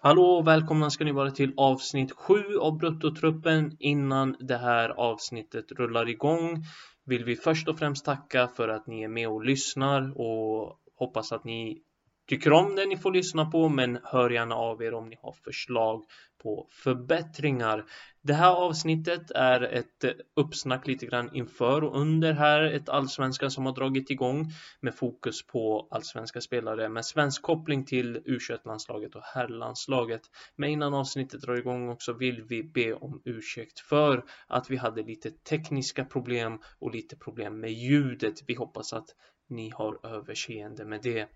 Hallå och välkomna ska ni vara till avsnitt 7 av Bruttotruppen. Innan det här avsnittet rullar igång vill vi först och främst tacka för att ni är med och lyssnar och hoppas att ni tycker om det ni får lyssna på men hör gärna av er om ni har förslag på förbättringar. Det här avsnittet är ett uppsnack lite grann inför och under här ett allsvenskan som har dragit igång med fokus på allsvenska spelare med svensk koppling till U21-landslaget och herrlandslaget. Men innan avsnittet drar igång också vill vi be om ursäkt för att vi hade lite tekniska problem och lite problem med ljudet. Vi hoppas att ni har överseende med det.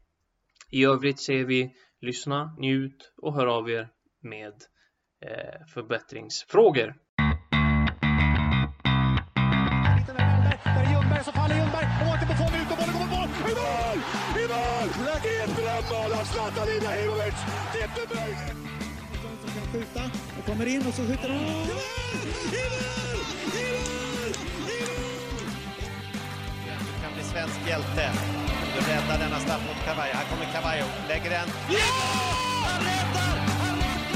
I övrigt säger vi lyssna, njut och hör av er med eh, förbättringsfrågor. Ljungberg som faller på och bollen! I mål! Zlatan Ibrahimovic! Skjuta och kommer in och så skjuter han. I mål! I mål! I mål! Kan bli svensk hjälte. Du räddar denna straff mot Cavallo. Här kommer Cavallo. Lägger den. Ja! Han räddar! Han räddar!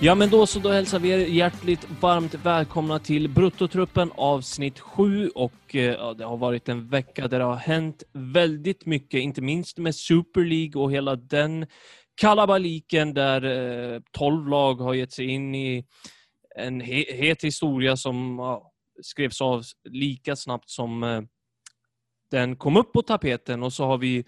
Ja, men då så, då hälsar vi er hjärtligt varmt välkomna till Bruttotruppen avsnitt 7 och eh, ja, det har varit en vecka där det har hänt väldigt mycket, inte minst med Super League och hela den kalabaliken där eh, 12 lag har gett sig in i en he het historia som ja, skrevs av lika snabbt som eh, den kom upp på tapeten och så har vi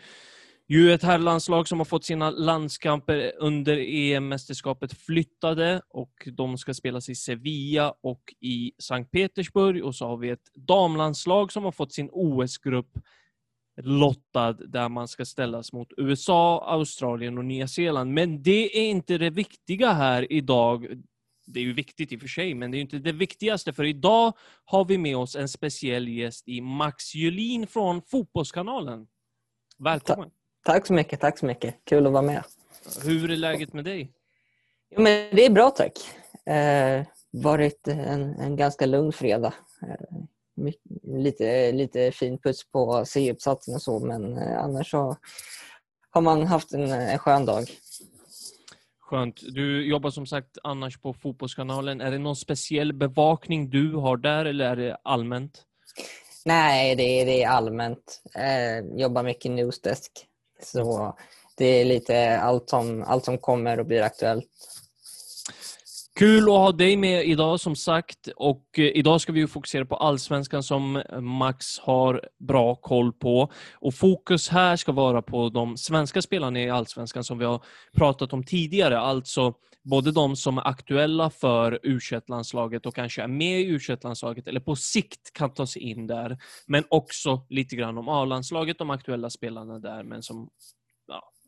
ju ett herrlandslag som har fått sina landskamper under EM-mästerskapet flyttade och de ska spelas i Sevilla och i Sankt Petersburg och så har vi ett damlandslag som har fått sin OS-grupp lottad där man ska ställas mot USA, Australien och Nya Zeeland. Men det är inte det viktiga här idag. Det är ju viktigt i och för sig, men det är inte det viktigaste för idag har vi med oss en speciell gäst i Max Julin från Fotbollskanalen. Välkommen! Tack så mycket, tack så mycket. Kul att vara med. Hur är läget med dig? Jo, men det är bra tack. Eh, varit en, en ganska lugn fredag. Eh, mycket, lite, lite fin puts på C-uppsatsen och så men eh, annars så har man haft en, en skön dag. Skönt. Du jobbar som sagt annars på Fotbollskanalen. Är det någon speciell bevakning du har där eller är det allmänt? Nej, det är, det är allmänt. Eh, jobbar mycket newsdesk. Så det är lite allt som, allt som kommer och blir aktuellt. Kul att ha dig med idag som sagt. Och eh, idag ska vi fokusera på allsvenskan som eh, Max har bra koll på. Och fokus här ska vara på de svenska spelarna i allsvenskan som vi har pratat om tidigare, alltså både de som är aktuella för u landslaget och kanske är med i u landslaget eller på sikt kan ta sig in där, men också lite grann om A-landslaget, de aktuella spelarna där, men som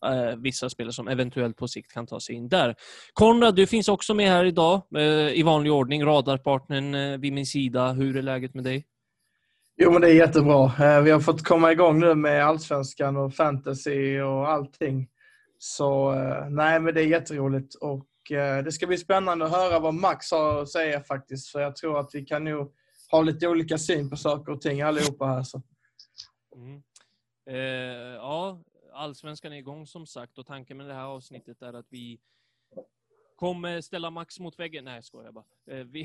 eh, vissa spelare som eventuellt på sikt kan ta sig in där. Konrad, du finns också med här idag eh, i vanlig ordning, radarpartnern eh, vid min sida. Hur är läget med dig? Jo, men det är jättebra. Eh, vi har fått komma igång nu med allsvenskan och fantasy och allting. Så eh, nej, men det är jätteroligt och eh, det ska bli spännande att höra vad Max har att säga faktiskt. För jag tror att vi kan nog ha lite olika syn på saker och ting allihopa här. Så. Mm. Eh, ja, allsvenskan är igång som sagt och tanken med det här avsnittet är att vi kommer ställa Max mot väggen. Nej, jag skojar bara. Eh, vi,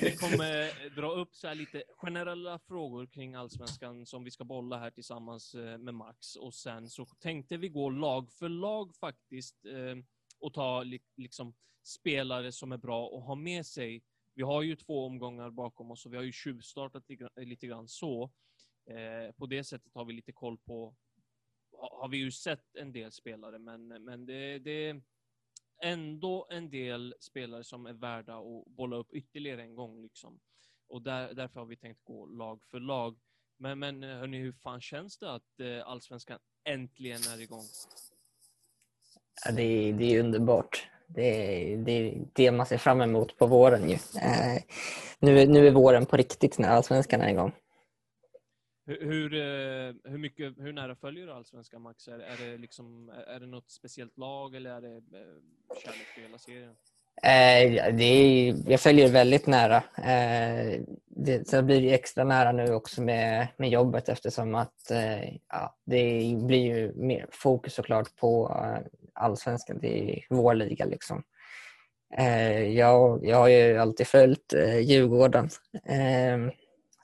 vi kommer dra upp så lite generella frågor kring allsvenskan som vi ska bolla här tillsammans eh, med Max. Och sen så tänkte vi gå lag för lag faktiskt eh, och ta liksom spelare som är bra att ha med sig. Vi har ju två omgångar bakom oss och vi har ju tjuvstartat lite grann så. På det sättet har vi lite koll på har vi ju sett en del spelare, men, men det, det är ändå en del spelare som är värda att bolla upp ytterligare en gång. Liksom. Och där, därför har vi tänkt gå lag för lag. Men, men hörni, hur fan känns det att eh, allsvenskan äntligen är igång? Ja, det, är, det är underbart. Det är, det är det man ser fram emot på våren. Ju. Eh, nu, nu är våren på riktigt när allsvenskan är igång. Hur, eh, hur, mycket, hur nära följer du allsvenskan, Max? Är, är, det liksom, är det något speciellt lag eller är det eh, kärlek till hela serien? Eh, det är, jag följer väldigt nära. Eh, det, så blir det extra nära nu också med, med jobbet eftersom att eh, ja, det blir ju mer fokus såklart på, eh, allsvenskan. Det är vår liga liksom. Eh, jag, jag har ju alltid följt eh, Djurgården.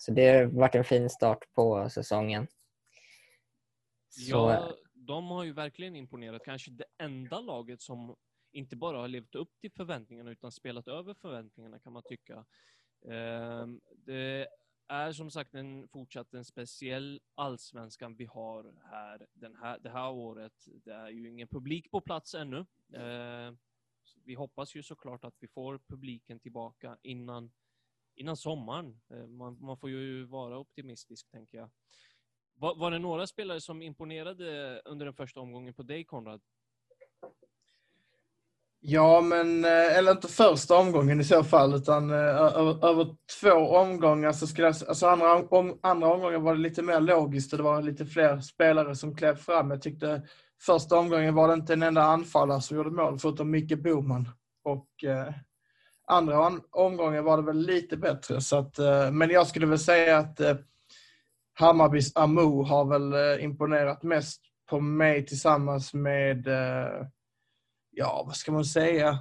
Så det har varit en fin start på säsongen. Så, Ja, de har ju verkligen imponerat. Kanske det enda laget som inte bara har levt upp till förväntningarna utan spelat över förväntningarna kan man tycka. Ehm, det är som sagt en fortsatt en speciell allsvenskan vi har här, den här det här året. Det är ju ingen publik på plats ännu. Ehm, vi hoppas ju såklart att vi får publiken tillbaka innan, innan sommaren. Eh, man, man får ju vara optimistisk, tänker jag. Var, var det några spelare som imponerade under den första omgången på dig, Konrad? Ja, men, eh, eller inte första omgången i så fall, utan eh, över, över två omgångar så skulle jag, alltså andra, om, andra omgången var det lite mer logiskt och det var lite fler spelare som klev fram. Jag tyckte första omgången var det inte en enda anfallare som gjorde mål, förutom Micke Boman. Och eh, andra omgången var det väl lite bättre, så att, eh, men jag skulle väl säga att eh, Hammarbys Amo har väl eh, imponerat mest på mig tillsammans med ja, vad ska man säga?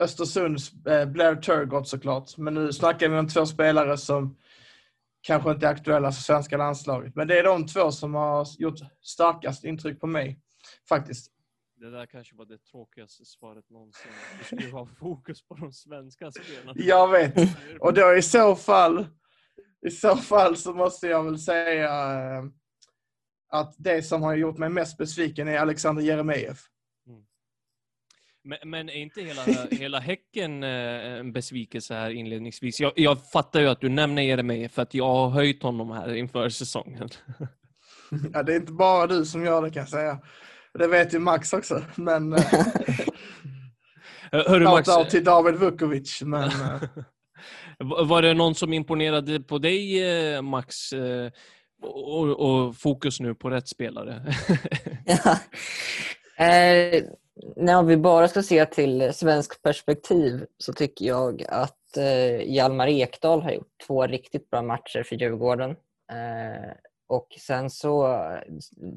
Östersunds Blair Turgott såklart. Men nu snackar vi om två spelare som kanske inte är aktuella för svenska landslaget. Men det är de två som har gjort starkast intryck på mig, faktiskt. Det där kanske var det tråkigaste svaret någonsin. Du skulle ha fokus på de svenska spelarna. Jag vet. Och då i så fall, i så fall så måste jag väl säga eh, att det som har gjort mig mest besviken är Alexander Jeremejeff. Men, men är inte hela, hela Häcken eh, en besvikelse här inledningsvis? Jag, jag fattar ju att du nämner Jeremejeff för att jag har höjt honom här inför säsongen. Ja, det är inte bara du som gör det kan jag säga. Det vet ju Max också. Men eh, Hörru Max, out till David Vukovic. Men eh, var det någon som imponerade på dig eh, Max? Och, och fokus nu på rätt spelare. Ja. eh, när vi bara ska se till svensk perspektiv så tycker jag att eh, Hjalmar Ekdal har gjort två riktigt bra matcher för Djurgården. Eh, och sen så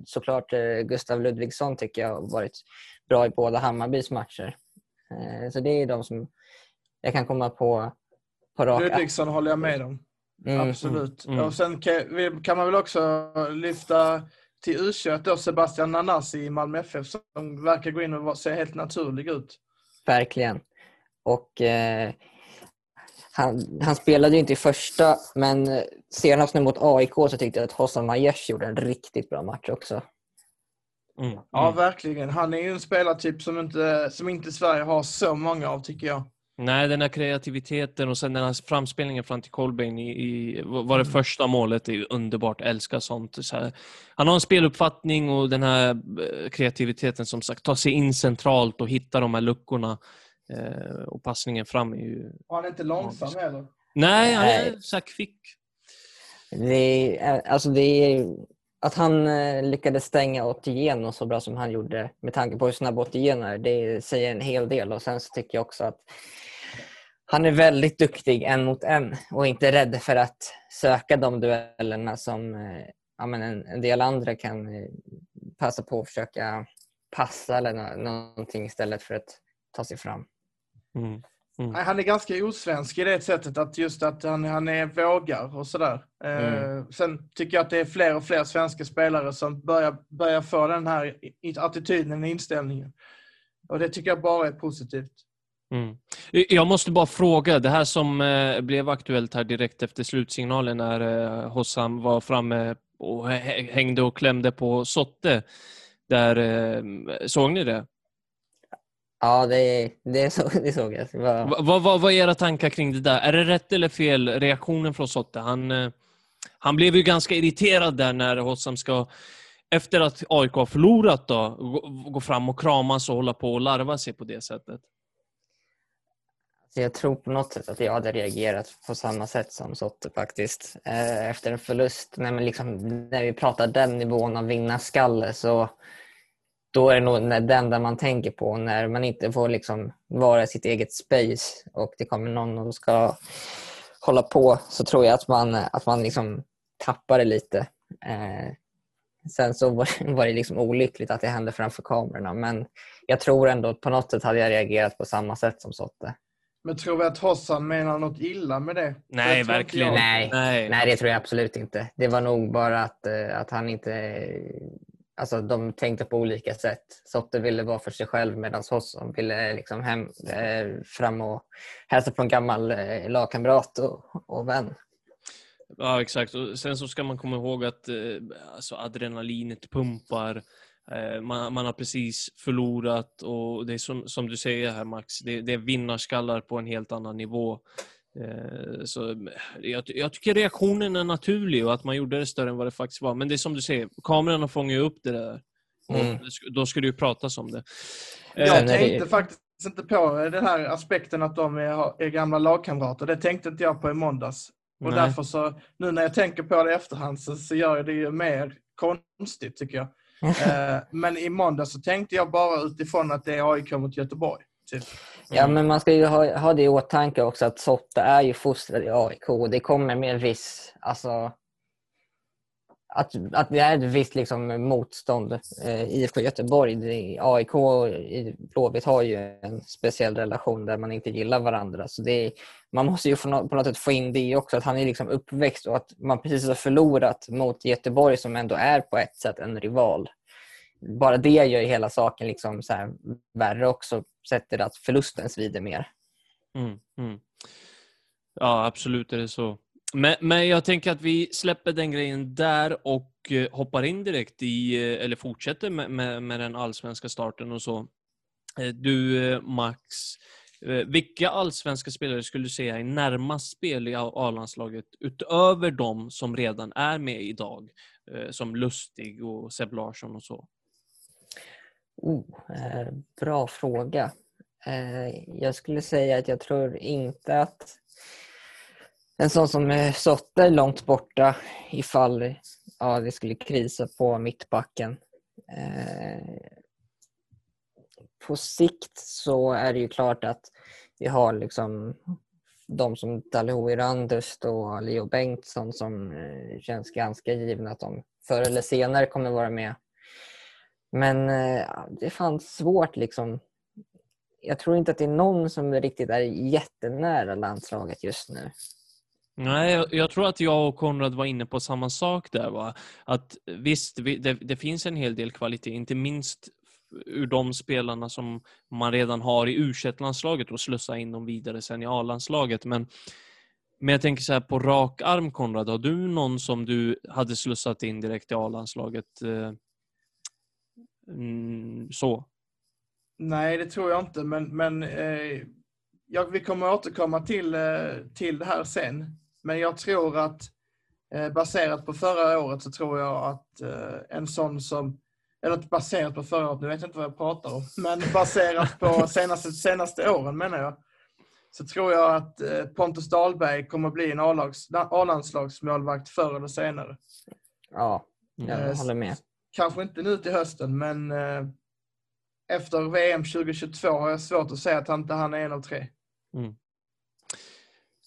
såklart eh, Gustav Ludvigsson tycker jag har varit bra i båda Hammarbys matcher. Eh, så det är de som jag kan komma på på rak Ludvigsson håller jag med om. Mm. Absolut. mm, mm. Och sen kan, man väl också lyfta till U21 då Sebastian Nanasi i Malmö FF som verkar gå in och se helt naturlig ut. Verkligen. Och eh, han, han spelade ju inte i första, men senast nu mot AIK så tyckte jag att Hossam Majers gjorde en riktigt bra match också. Mm. Ja, Mm. verkligen. Han är ju en spelartyp som inte, som inte Sverige har så många av, tycker jag. Nej, den här kreativiteten och sen den här framspelningen fram till Colbain i, i var det första målet är ju underbart. Älskar sånt. Så här, han har en speluppfattning och den här eh, kreativiteten som sagt, ta sig in centralt och hitta de här luckorna. Eh, och passningen fram är ju... Och han är inte långsam heller. Nej, han är så här kvick. Det är, alltså det är, att han eh, lyckades stänga Otieno så bra som han gjorde med tanke på hur snabb Otieno är, det säger en hel del. Och Sen så tycker jag också att han är väldigt duktig en mot en och inte rädd för att söka de duellerna som eh, ja, men en, en del andra kan eh, passa på att försöka passa eller nå- någonting istället för att ta sig fram. Mm. Nej, Han är ganska osvensk i det sättet att just att han, han är vågar och sådär. Eh, Mm. sen tycker jag att det är fler och fler svenska spelare som börjar, börjar få den här attityden, inställningen. Och det tycker jag bara är positivt. Mm. Jag måste bara fråga, det här som eh, blev aktuellt här direkt efter slutsignalen när eh, Hossam var framme och hä- hängde och klämde på Sotte. Där, eh, såg ni det? Ja, det, det, så, det såg jag. Det var, Va- Vad vad var era tankar kring det där? Är det rätt eller fel reaktionen från Sotte? Han, eh, han blev ju ganska irriterad där när Hossam ska, efter att AIK har förlorat, då, gå, gå fram och kramas och hålla på och larva sig på det sättet. Så jag tror på något sätt att jag hade reagerat på samma sätt som Sotte faktiskt. Eh, Efter en förlust, när, man liksom, när vi pratar den nivån av vinnarskalle så då är det nog den där man tänker på när man inte får liksom vara i sitt eget space och det kommer någon och ska hålla på så tror jag att man, att man liksom tappar det lite. Eh, sen så var, var det liksom olyckligt att det hände framför kamerorna. Men jag tror ändå att på något sätt hade jag reagerat på samma sätt som Sotte. Men tror vi att Hossan menar något illa med det? Nej, Det verkligen jag. Nej, Nej. nej, det tror jag absolut inte. Det var nog bara att, eh, att han inte... Alltså de tänkte på olika sätt. Sotte ville vara för sig själv medan Hosson ville eh, liksom hem, eh, fram och hälsa på en gammal eh, lagkamrat och, och vän. Ja, exakt. Och sen så ska man komma ihåg att eh, alltså adrenalinet pumpar. Eh, man, man har precis förlorat och det är som, som du säger här Max, det, det är vinnarskallar på en helt annan nivå. Eh, så eh, jag, jag tycker reaktionen är naturlig och att man gjorde det större än vad det faktiskt var. Men det är som du säger, kamerorna fångar ju upp det där. Mm. då ska det ju pratas om det. Eh, Jag det- tänkte faktiskt inte på den här aspekten att de är, är gamla lagkamrater. Det tänkte inte jag på i måndags. Och Nej. därför så, nu när jag tänker på det i efterhand så, så gör jag det ju mer konstigt tycker jag. eh, men i måndags så tänkte jag bara utifrån att det är AIK mot Göteborg. Typ. Ja, men man ska ju ha, ha det i åtanke också att Sotte är ju fostrad i AIK och det kommer med en viss, alltså att, att det är ett visst liksom, motstånd. Eh, IFK Göteborg, det, AIK och Blåvitt har ju en speciell relation där man inte gillar varandra. Så det är, man måste ju på något, på något sätt få in det också, att han är liksom uppväxt och att man precis har förlorat mot Göteborg som ändå är på ett sätt en rival. Bara det gör ju hela saken liksom så här värre också, sätter att förlusten svider mer. Mm, mm. Ja, absolut är det så. Men, men jag tänker att vi släpper den grejen där och eh, hoppar in direkt i, eh, eller fortsätter med, med, med den allsvenska starten och så. Eh, du, Max, vilka allsvenska spelare skulle du säga är närmast spel i A-landslaget utöver de som redan är med idag? Som Lustig och Seb Larsson och så. Oh, eh, bra fråga. Eh, jag skulle säga att jag tror inte att en sån som eh, Sotte är långt borta ifall ja, det skulle krisa på mittbacken. Eh, på sikt så är det ju klart att vi har liksom de som Dalho Randust och Leo Bengtsson som eh, känns ganska givna att de förr eller senare kommer vara med. Men eh, det fanns svårt liksom. Jag tror inte att det är någon som riktigt är jättenära landslaget just nu. Nej, jag, jag tror att jag och Konrad var inne på samma sak där. Va? Att visst, det, det finns en hel del kvalitet, inte minst ur de spelarna som man redan har i u landslaget och slussa in dem vidare sen i A-landslaget. Men, men jag tänker så här på rak arm, Konrad, har du någon som du hade slussat in direkt i A-landslaget? Eh, Mm, så. Nej, det tror jag inte, men, men eh, ja, vi kommer återkomma till, eh, till det här sen. Men jag tror att eh, baserat på förra året så tror jag att eh, en sån som, eller baserat på förra året, nu vet jag inte vad jag pratar om, men baserat på senaste, senaste åren menar jag, så tror jag att eh, Pontus Dahlberg kommer bli en A-landslagsmålvakt förr eller senare. Ja, jag Eh, håller med. Kanske inte nu till hösten, men eh, efter VM 2022 har jag svårt att säga att han inte han är en av tre.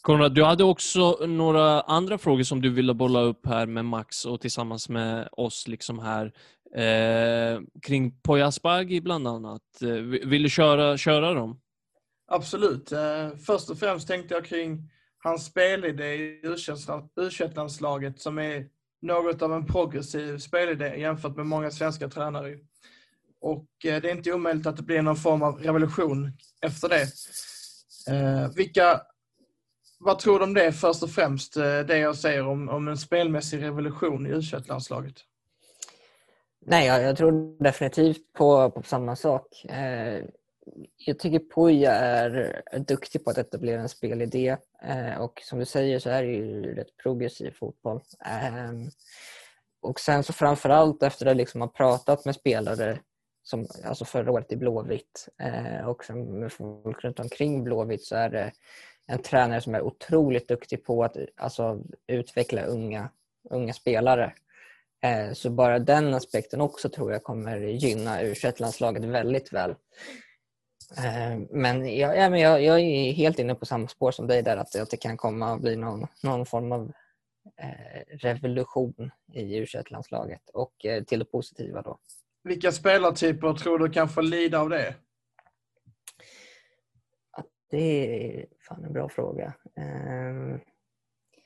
Konrad, du hade också några andra frågor som du ville bolla upp här med Max och tillsammans med oss liksom här. Eh, kring Poya Asbaghi bland annat. Eh, vill du köra, köra dem? Absolut. Eh, Först och främst tänkte jag kring hans spelidé i U21-landslaget som är något av en progressiv spelidé jämfört med många svenska tränare. Och eh, det är inte omöjligt att det blir någon form av revolution efter det. Eh, Vilka, vad tror du om det först och främst, eh, det jag säger om, om en spelmässig revolution i U21-landslaget? Nej, jag, jag tror definitivt på, på samma sak. Eh, jag tycker Puja är, duktig på att etablera en spelidé eh, och som du säger så är det ju rätt progressiv fotboll. Ehm, och sen så framförallt efter att liksom ha pratat med spelare som alltså förra året i Blåvitt eh, och sen med folk runt omkring Blåvitt så är det en tränare som är otroligt duktig på att alltså, utveckla unga, unga spelare. Eh, så bara den aspekten också tror jag kommer gynna u landslaget väldigt väl. Eh, Men jag, ja, men jag, jag är helt inne på samma spår som dig där, att, att det kan komma att bli någon, någon form av eh, revolution i u landslaget och eh, till det positiva då. Vilka spelartyper tror du kan få lida av det? Det är fan en bra fråga.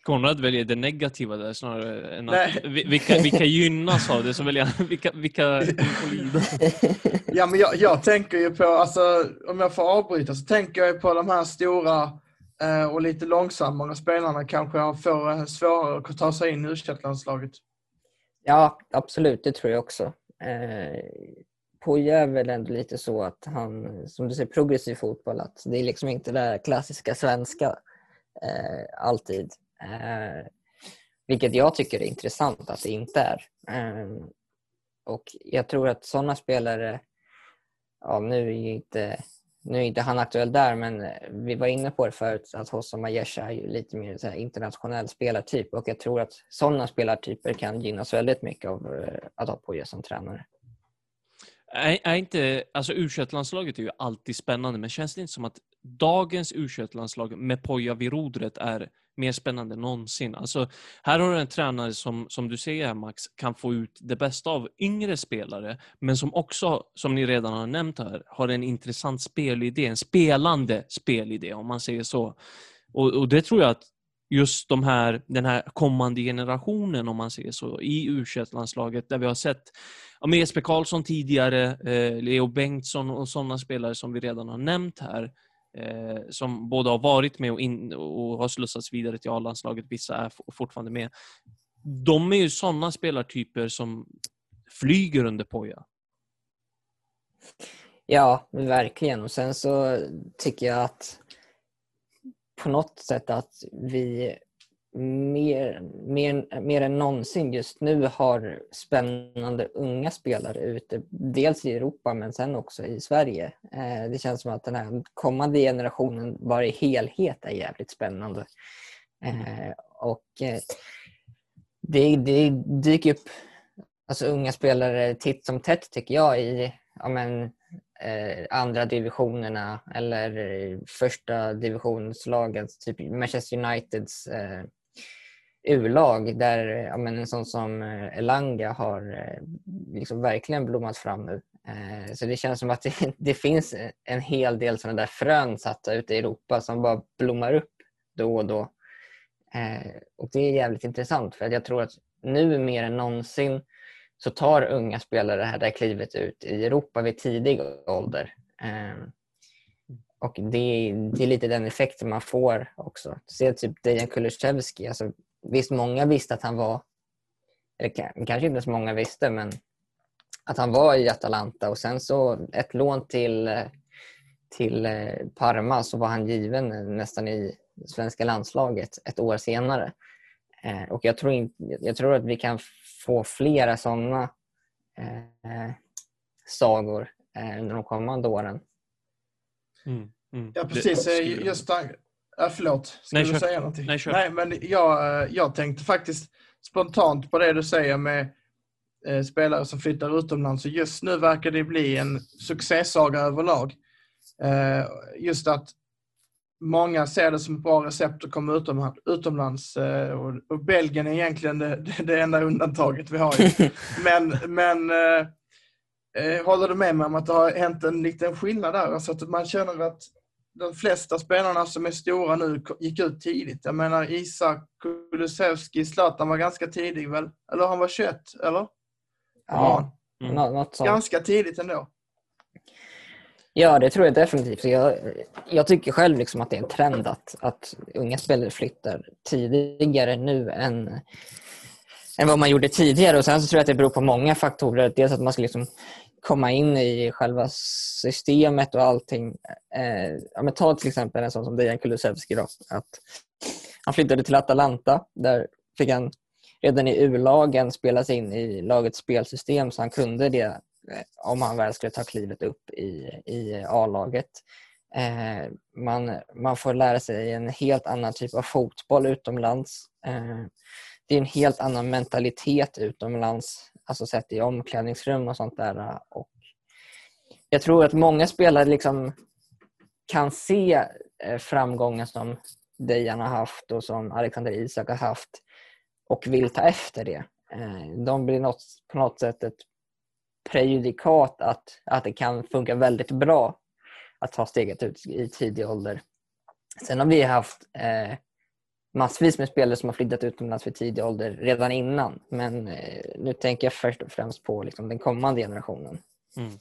Konrad väljer det negativa där snarare än att vilka, vilka gynnas av det, så väljer han vilka, vilka får lida. Ja, men jag, jag, tänker ju på, alltså, om jag får avbryta, så tänker jag på de här stora eh, och lite långsammare spelarna kanske får eh, svårare att ta sig in i u landslaget Ja, absolut, det tror jag också. Eh, Poja är väl ändå lite så att han, som du säger, progressiv fotboll, att det är liksom inte det klassiska svenska eh, alltid. Eh, vilket jag tycker är intressant att det inte är. Eh, och jag tror att sådana spelare, ja nu är inte, nu är inte han aktuell där, men eh, vi var inne på det förut att Hossam Aiesh är ju lite mer så internationell spelartyp och jag tror att sådana spelartyper kan gynnas väldigt mycket av eh, att ha Poja som tränare. Är, är inte, alltså u landslaget är ju alltid spännande, men känns det inte som att dagens u landslag med Poja vid rodret är mer spännande än någonsin? Alltså, här har du en tränare som, som du säger Max, kan få ut det bästa av yngre spelare, men som också, som ni redan har nämnt här, har en intressant spelidé, en spelande spelidé om man säger så. Och, och det tror jag att just de här, den här kommande generationen, om man säger så, i u landslaget där vi har sett ja, Jesper Karlsson tidigare, eh, Leo Bengtsson och sådana spelare som vi redan har nämnt här, eh, som både har varit med och, in, och har slussats vidare till A-landslaget, vissa är fortfarande med. De är ju sådana spelartyper som flyger under poja. Ja, verkligen. Och sen så tycker jag att på något sätt att vi mer, mer, mer än någonsin just nu har spännande unga spelare ute. Dels i Europa men sen också i Sverige. Eh, det känns som att den här kommande generationen bara i helhet är jävligt spännande. Eh, och eh, det, det dyker upp alltså, unga spelare titt som tätt tycker jag i ja, men, eh, andra divisionerna eller första divisionslagens, typ Manchester Uniteds eh, U-lag där ja, men en sån som eh, Elanga har eh, liksom verkligen blommat fram nu. Eh, så det känns som att det, det finns en hel del sådana där frön satta ute i Europa som bara blommar upp då och då. Och det är jävligt intressant för jag tror att nu mer än någonsin så tar unga spelare det här där klivet ut i Europa vid tidig ålder. Och det, det är lite den effekten man får också. Se typ Dejan Kulusevski, alltså visst, många visste att han var, eller kanske inte så många visste, men att han var i Atalanta och sen så ett lån till, till eh, Parma så var han given nästan i svenska landslaget ett år senare. Eh, och jag tror, inte, jag tror att vi kan få flera sådana eh, sagor eh, under de kommande åren. Mm, mm. Ja, precis. Just Äh, förlåt, ska Nej, du kör. säga någonting? Nej. Nej, men jag, eh, jag tänkte faktiskt spontant på det du säger med eh, spelare som flyttar utomlands. Och just nu verkar det bli en succésaga överlag. Eh, just att många ser det som ett bra recept att komma utom, utomlands. Eh, och, och, Belgien är egentligen det, det, enda undantaget vi har. men men eh, eh, håller du med mig om att det har hänt en liten skillnad där? Alltså att man känner att de flesta spelarna som är stora nu gick ut tidigt. Jag menar Isak Kulusevski, Zlatan var ganska tidig väl? Eller han var 21, eller? Ja, mm. något sånt. Ganska tidigt ändå. Ja, det tror jag definitivt. Jag, jag tycker själv liksom att det är en trend att, att unga spelare flyttar tidigare nu än, än vad man gjorde tidigare. Och Sen så tror jag att det beror på många faktorer. Dels att man ska liksom komma in i själva systemet och allting. Eh, ja, men ta till exempel en sån som Dejan Kulusevski. Då, att han flyttade till Atalanta. Där fick han redan i U-lagen spela sig in i lagets spelsystem så han kunde det eh, om han väl skulle ta klivet upp i, i A-laget. Eh, man, man får lära sig en helt annan typ av fotboll utomlands. Eh, det är en helt annan mentalitet utomlands alltså sett i omklädningsrum och sånt där. Och jag tror att många spelare liksom kan se eh, framgången som Dejan har haft och som Alexander Isak har haft och vill ta efter det. Eh, de blir något, på något sätt ett prejudikat att, att det kan funka väldigt bra att ta steget ut i tidig ålder. Sen har vi haft eh, massvis med spelare som har flyttat utomlands vid tidig ålder redan innan. Men eh, nu tänker jag först och främst på liksom, den kommande generationen. Mm.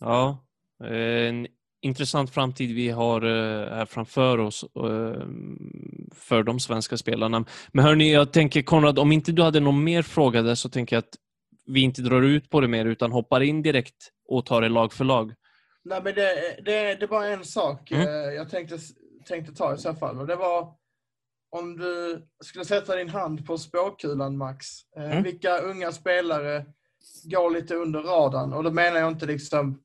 Ja, en intressant framtid vi har eh, här framför oss eh, för de svenska spelarna. Men hörni, jag tänker Konrad, om inte du hade någon mer fråga där så tänker jag att vi inte drar ut på det mer utan hoppar in direkt och tar det lag för lag. Nej, men det, det, det är bara en sak Mm. eh, jag tänkte, tänkte ta i så fall. Och det var om du skulle sätta din hand på spåkulan, Max. Eh, Mm. Vilka unga spelare går lite under radarn? Och då menar jag inte liksom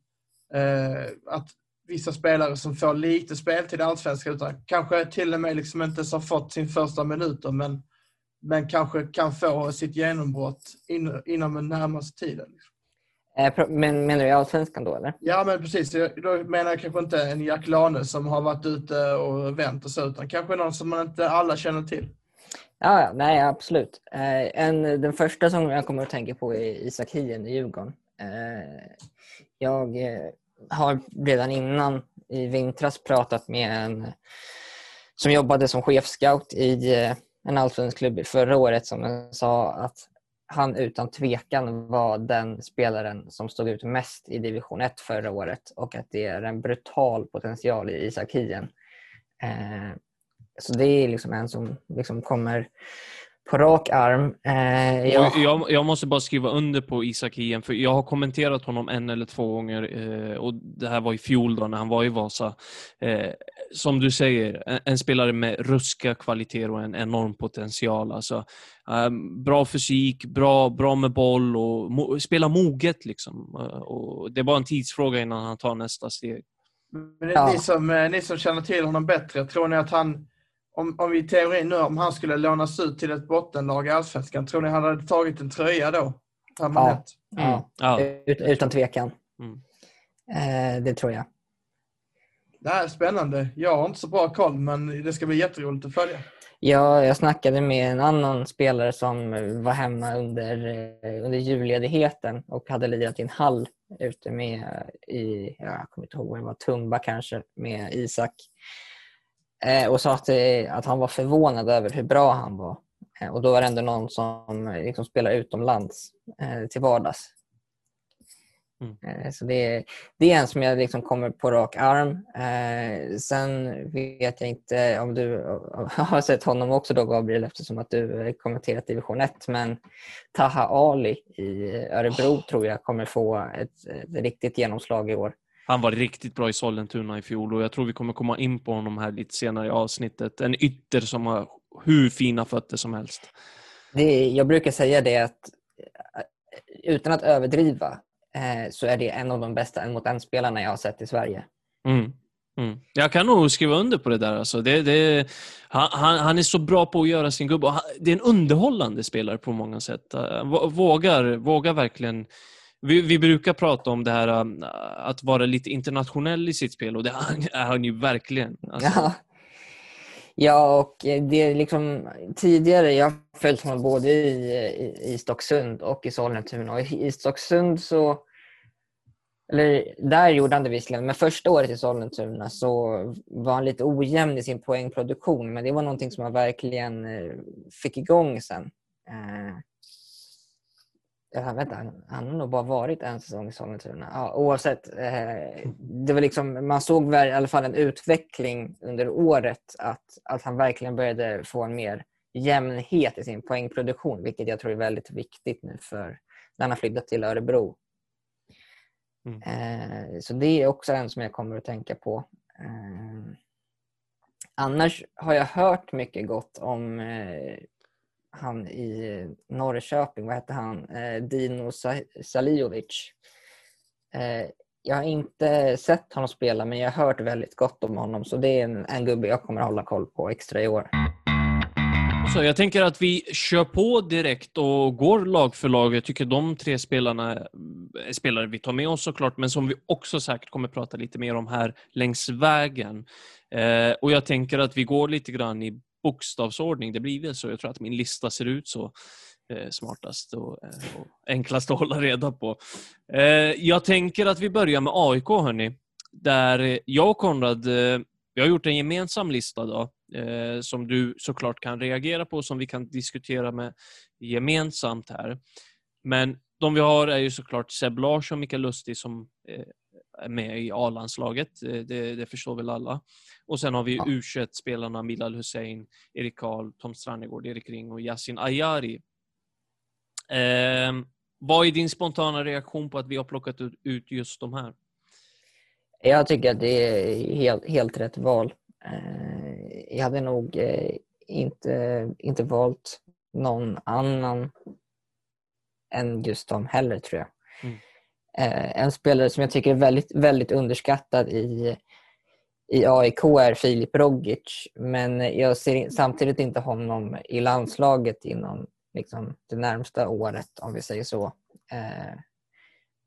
eh, att vissa spelare som får lite speltid i Allsvenskan, utan kanske till och med liksom inte ens har fått sin första minuter, men, men kanske kan få sitt genombrott in, inom den närmaste tiden. Liksom. Eh, men menar du i Allsvenskan då eller? Ja, men precis. Då menar jag kanske inte en Jack Lane som har varit ute och vänt och så, utan kanske någon som man inte alla känner till. Ja, nej absolut. Eh, en, den första som jag kommer att tänka på är Isak Hien i Djurgården. Eh, jag har redan innan i vintras pratat med en som jobbade som chefscout i en allsvensk klubb förra året som sa att han utan tvekan var den spelaren som stod ut mest i division 1 förra året och att det är en brutal potential i Isak Hien. Eh, så det är liksom en som liksom kommer på rak arm. Eh, jag, Jag, jag måste bara skriva under på Isak Hien, för jag har kommenterat honom en eller två gånger eh, och det här var i fjol då när han var i Vasa. Eh, som du säger, en, en spelare med ruska kvaliteter och en enorm potential. Alltså, eh, bra fysik, bra, bra med boll och mo, spela moget. Liksom. Eh, och det är bara en tidsfråga innan han tar nästa steg. Men Ja. ni, som, eh, ni som känner till honom bättre, tror ni att han, om, om vi i teorin nu, om han skulle lånas ut till ett bottenlag i Allsvenskan, tror ni han hade tagit en tröja då? Permanent? ja, Ja. ut, utan tvekan. Mm. Eh, det tror jag. Det här är spännande. Jag har inte så bra koll, men det ska bli jätteroligt att följa. Ja, jag snackade med en annan spelare som var hemma under, eh, under julledigheten och hade lirat i en hall ute med, eh, i, jag kommer inte ihåg vad det var, Tumba kanske, med Isak. Eh, och sa att, eh, att han var förvånad över hur bra han var. Eh, och då var det ändå någon som liksom spelar utomlands eh, till vardags. Mm. Eh, Så det, är- det är en som jag liksom kommer på rak arm. Eh, sen vet jag inte om du har sett honom också då Gabriel eftersom att du kommenterat division 1. Men Taha Ali i Örebro tror jag kommer få ett, ett riktigt genomslag i år. Han var riktigt bra i Sollentuna i fjol och jag tror vi kommer komma in på honom här lite senare i avsnittet. En ytter som har hur fina fötter som helst. Det, jag brukar säga det att eh, utan att överdriva eh, så är det en av de bästa en mot en-spelarna jag har sett i Sverige. Mm. Mm. Jag kan nog skriva under på det där. Alltså. Det, det, han, han är så bra på att göra sin gubbe. Det är en underhållande spelare på många sätt. Vå- Vågar, vågar verkligen... Vi, vi brukar prata om det här um, att vara lite internationell i sitt spel och det är han- är han ju verkligen. Alltså, Ja. ja, och det är liksom tidigare, jag har följt honom både i, i, i Stocksund och i Sollentuna. Och i Stocksund så, eller där gjorde han det visserligen, men första året i Sollentuna så var han lite ojämn i sin poängproduktion. Men det var någonting som han verkligen eh, fick igång sen. Eh, vänta, han, han har nog bara varit en säsong i Sollentuna. Ja, oavsett, eh, det var liksom, man såg väl i alla fall en utveckling under året att, att han verkligen började få en mer jämnhet i sin poängproduktion, vilket jag tror är väldigt viktigt nu för när han har flyttat till Örebro. Mm. Eh, så det är också en som jag kommer att tänka på. Eh, annars har jag hört mycket gott om eh, han i Norrköping, vad hette han? Eh, Dino Salijovic. Eh, jag har inte sett honom spela men jag har hört väldigt gott om honom så det är en, en gubbe jag kommer att hålla koll på extra i år. Så jag tänker att vi kör på direkt och går lag för lag. Jag tycker de tre spelarna är spelare vi tar med oss såklart, men som vi också säkert kommer prata lite mer om här längs vägen. Eh, och jag tänker att vi går lite grann i bokstavsordning. Det blir väl så. Jag tror att min lista ser ut så eh, smartast och, eh, och enklast att hålla reda på. Eh, jag tänker att vi börjar med AIK, hörni. Där jag och Konrad, eh, vi har gjort en gemensam lista då, eh, som du såklart kan reagera på, som vi kan diskutera med gemensamt här. Men de vi har är ju såklart Seb Larsson och Mikael Lustig som eh, är med i A-landslaget. Eh, det, det, förstår väl alla. Och sen har vi ja. U21-spelarna Milal Hussein, Erik Karl, Tom Strannegård, Erik Ring och Yasin Ayari. Eh, vad är din spontana reaktion på att vi har plockat ut just de här? Jag tycker att det är helt, helt rätt val. Jag hade nog eh, inte, inte valt någon annan än just dem heller tror jag. Mm. Eh, en spelare som jag tycker är väldigt, väldigt underskattad i, i AIK är Filip Rogic. Men jag ser samtidigt inte honom i landslaget inom liksom, det närmsta året om vi säger så. Eh,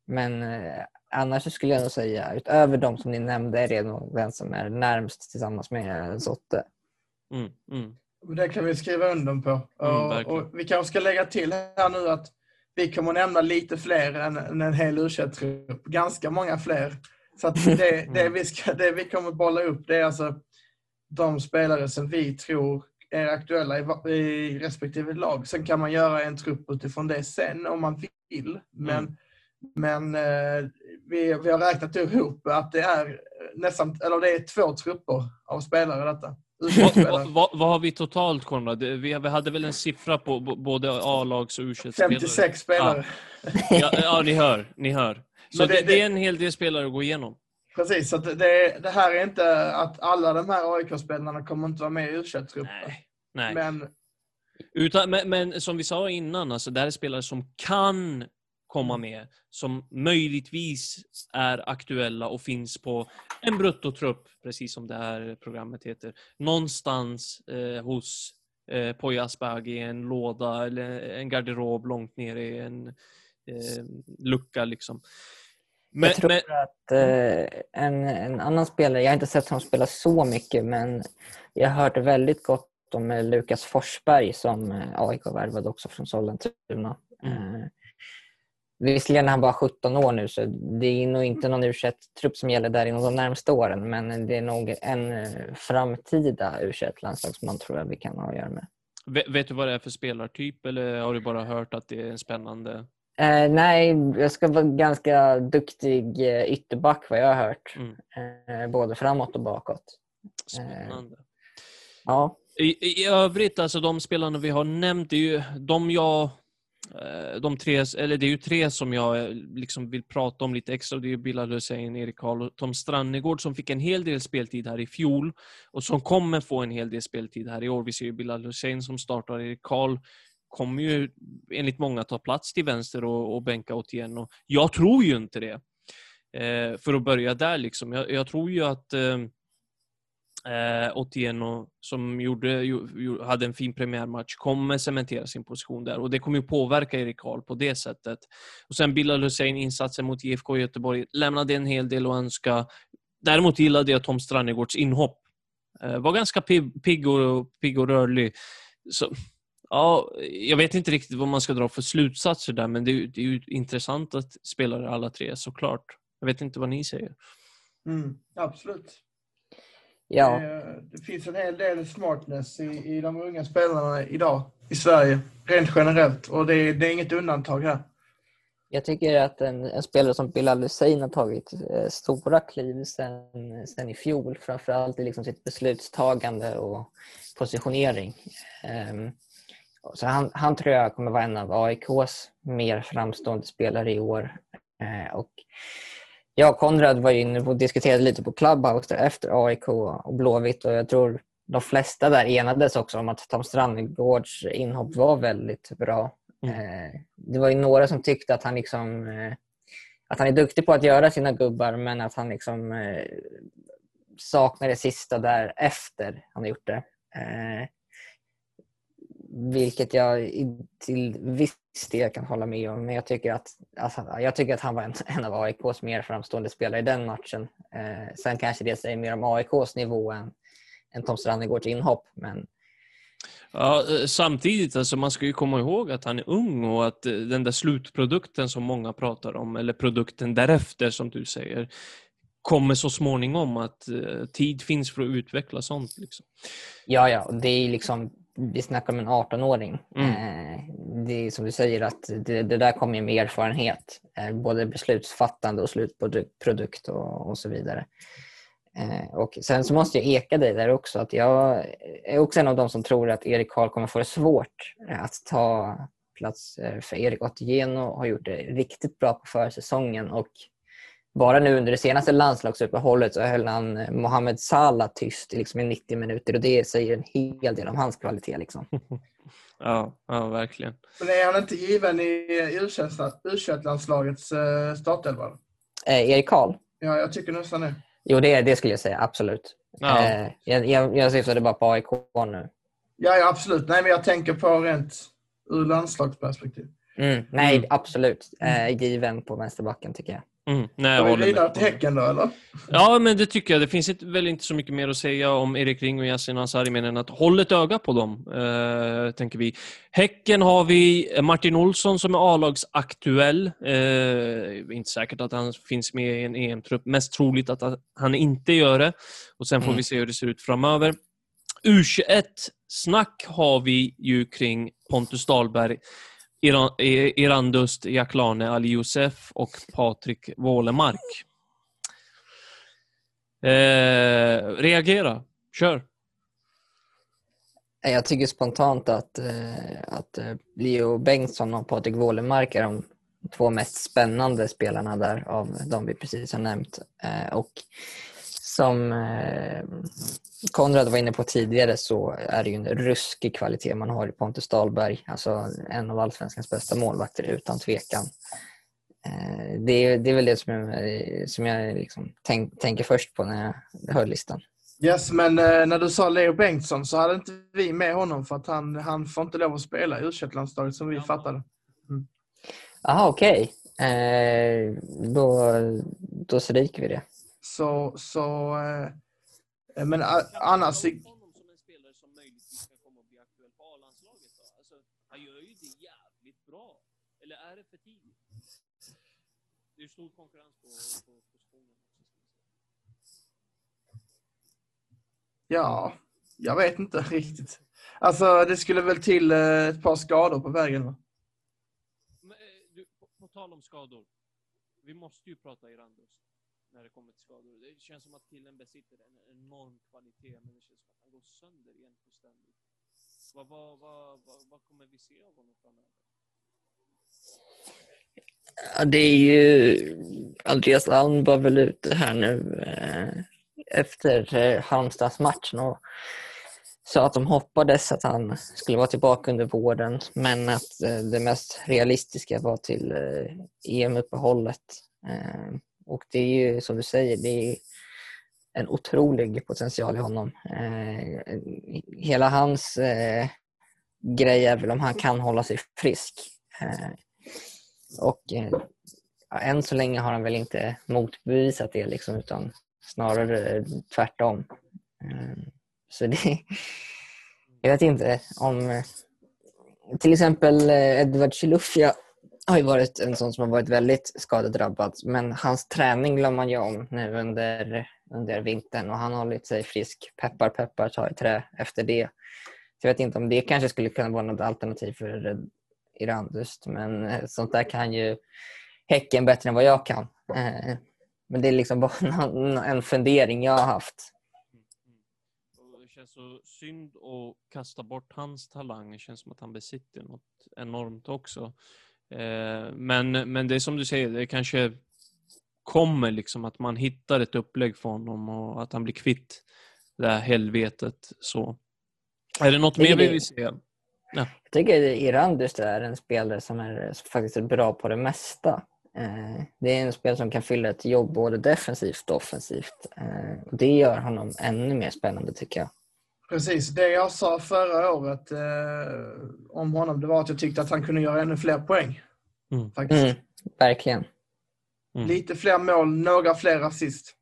men annars skulle jag nog säga, utöver de som ni nämnde, är det nog den som är närmst tillsammans med Sotte. Mm, mm. Det kan vi skriva under på. Mm, och, och, vi kanske ska lägga till här nu att vi kommer nämna lite fler än, än en hel u trupp Ganska många fler. Så att det, det, vi ska, det vi kommer bolla upp det är alltså de spelare som vi tror är aktuella i, i respektive lag. Sen kan man göra en trupp utifrån det sen om man vill. Men, mm. men eh, vi, vi har räknat ihop att det är nästan, eller det är två trupper av spelare detta. vad, vad, vad, har vi totalt Konrad? Vi, vi hade väl en siffra på både A-lags och u 56 spelare. Ja. Ja, ni hör. Ni hör. Så det, det, det, är en hel del spelare att gå igenom. Precis, så det, det här är inte att alla de här AIK-spelarna kommer inte vara med i u Nej. Nej. Men... Utan, men, men, som vi sa innan, alltså, det här är spelare som kan komma mm. med, som möjligtvis är aktuella och finns på en bruttotrupp, precis som det här programmet heter, någonstans eh, hos eh, Poya Asbaghi i en låda eller en garderob långt ner i en eh, lucka. Liksom. Men, jag tror men... att eh, en, en annan spelare, jag har inte sett honom spela så mycket, men jag har hört väldigt gott om eh, Lukas Forsberg som eh, AIK värvade också från Sollentuna. Mm. Visserligen är han bara 17 år nu så det är nog inte någon u trupp som gäller där inom de närmaste åren men det är nog en eh, framtida u landslagsman tror jag vi kan ha att göra med. Vet du vad det är för spelartyp eller har du bara hört att det är en spännande? Eh, nej, jag ska vara ganska duktig eh, ytterback vad jag har hört. Mm. Eh, både framåt och bakåt. Spännande. Eh, ja. I, I övrigt, alltså de spelarna vi har nämnt, är ju de jag Eh, de tre, eller det är ju tre som jag eh, liksom vill prata om lite extra. Det är Bilal Hussein, Erik Karl och Tom Strannegård som fick en hel del speltid här i fjol och som kommer få en hel del speltid här i år. Vi ser ju Bilal Hussein som startar, Erik Karl kommer ju enligt många ta plats till vänster och, och bänka Otieno. Jag tror ju inte det. Eh, för att börja där liksom. Jag, jag tror ju att eh, eh, Otieno som gjorde, ju, hade en fin premiärmatch kommer cementera sin position där och det kommer ju påverka Erik Karl på det sättet. Och sen Bilal Hussein insatsen mot IFK Göteborg lämnade en hel del att önska. Däremot gillade jag Tom Strannegårds inhopp. Eh, var ganska pigg och, pigg och rörlig. Så, ja, jag vet inte riktigt vad man ska dra för slutsatser där men det är, det är ju intressant att spela alla tre såklart. Jag vet inte vad ni säger. Mm, absolut. Ja. Det, finns en hel del smartness i, i de unga spelarna idag i Sverige, rent generellt. Och det, det är inget undantag här. Jag tycker att en, en spelare som Bilal Hussein har tagit eh, stora kliv sen, sen i fjol. Framförallt i liksom sitt beslutstagande och positionering. Um, så han, han tror jag kommer vara en av AIKs mer framstående spelare i år. Uh, och jag och Konrad var inne och diskuterade lite på Clubhouse efter AIK och Blåvitt och jag tror de flesta där enades också om att Tom Strandgårds inhopp var väldigt bra. Mm. Eh, det var ju några som tyckte att han liksom eh, att han är duktig på att göra sina gubbar men att han liksom eh, saknar det sista där efter han har gjort det. Vilket jag till viss del kan hålla med om. Men jag tycker att, alltså, jag tycker att han var en, en av AIKs mer framstående spelare i den matchen. Eh, sen kanske det säger mer om AIKs nivå än, än Tom Strannegårds inhopp. Men Ja, eh, samtidigt, alltså, man ska ju komma ihåg att han är ung och att eh, den där slutprodukten som många pratar om, eller produkten därefter som du säger, kommer så småningom att eh, tid finns för att utveckla sånt. Liksom. Ja, ja, det är liksom, vi snackar om en 18-åring. Mm. Eh, det är som du säger att det, det där kommer med erfarenhet. Eh, både beslutsfattande och slutprodukt och, och så vidare. Eh, och sen så måste jag eka dig där också. att Jag är också en av de som tror att Erik Karl kommer få det svårt att ta plats för Erik Otieno har gjort det riktigt bra på försäsongen och bara nu under det senaste landslagsuppehållet så höll han eh, Mohamed Salah tyst liksom i 90 minuter och det säger en hel del om hans kvalitet. Liksom. Ja, ja, verkligen. Men är han inte given i U21-landslagets uh, startelva? Eh, Erik Karl? Ja, jag tycker nästan det. Jo, det, det skulle jag säga. Absolut. Ja. Eh, jag, jag, jag syftade bara på AIK nu. Ja, ja, absolut. Nej, men jag tänker på rent ur landslagsperspektiv. Mm, nej, Mm. absolut. Eh, given på vänsterbacken tycker jag. Mm, nej, jag håller med. Häcken då, eller? Ja, men det tycker jag. Det finns inte, väl inte så mycket mer att säga om Erik Ring och Yasin Ansari mer än att håll ett öga på dem, eh, tänker vi. Häcken har vi Martin Olsson som är A-lagsaktuell. Eh, inte säkert att han finns med i en EM-trupp. Mest troligt att han inte gör det. Och Sen får Mm. vi se hur det ser ut framöver. U21-snack har vi ju kring Pontus Dahlberg, Irandust Jaklane Ali Youssef och Patrik Wålemark. Eh, reagera. Kör. Jag tycker spontant att, eh, att eh, Leo Bengtsson och Patrik Wålemark är de två mest spännande spelarna där av de vi precis har nämnt. Eh, och som eh, Konrad var inne på tidigare så är det ju en ruskig kvalitet man har i Pontus Dahlberg. Alltså en av allsvenskans bästa målvakter utan tvekan. Eh, det, är, det är väl det som jag, som jag liksom tänk, tänker först på när jag hör listan. Yes, men eh, när du sa Leo Bengtsson så hade inte vi med honom för att han, han får inte lov att spela i u som vi fattade. Jaha, okej. Eh, då, då stryker vi det. Så, så eh, men a- annars... honom som en spelare som möjligtvis kan komma att bli aktuell på A-landslaget då? Alltså, han gör ju det jävligt bra. Eller är det för tidigt? Det är ju stor konkurrens på, på positionen. Ja, jag vet inte riktigt. Alltså, det skulle väl till eh, ett par skador på vägen. va? Men, eh, du, på, på tal om skador. Vi måste ju prata Irandus när det kommer till skador. Det känns som att killen besitter en enorm kvalitet, men det känns som att han går sönder igen fullständigt. Vad, vad, vad, vad, vad kommer vi se av honom framöver? Ja, det är ju... Andreas Alm var väl ute här nu eh, efter eh, Halmstadsmatchen och sa att de hoppades att han skulle vara tillbaka under våren men att eh, det mest realistiska var till eh, EM-uppehållet. Eh, och det är ju som du säger, det är en otrolig potential i honom. Eh, hela hans eh, grej är väl om han kan hålla sig frisk. Eh, och eh, än så länge har han väl inte motbevisat det liksom, utan snarare tvärtom. Eh, så det, jag vet inte om... Eh, till exempel eh, Edward Chilufya har ju varit en sån som har varit väldigt skadedrabbad men hans träning glömmer man ju om nu under, under vintern och han har hållit sig frisk. Peppar peppar tar i trä efter det. Så jag vet inte om det kanske skulle kunna vara något alternativ för Irandust men eh, sånt där kan ju Häcken bättre än vad jag kan. Eh, men det är liksom bara en fundering jag har haft. Det känns så synd att kasta bort hans talang. Det känns som att han besitter något enormt också. Eh, Men, men det är som du säger, det kanske kommer liksom att man hittar ett upplägg för honom och att han blir kvitt det här helvetet. Så. Är det något mer vi vill se? Jag tycker Irandust är en spelare som är faktiskt är bra på det mesta. Eh, Det är en spelare som kan fylla ett jobb både defensivt och offensivt. Eh, Det gör honom ännu mer spännande tycker jag. Precis, det jag sa förra året eh, om honom det var att jag tyckte att han kunde göra ännu fler poäng. Mm. Faktiskt. Mm, verkligen. Mm. Lite fler mål, några fler assist.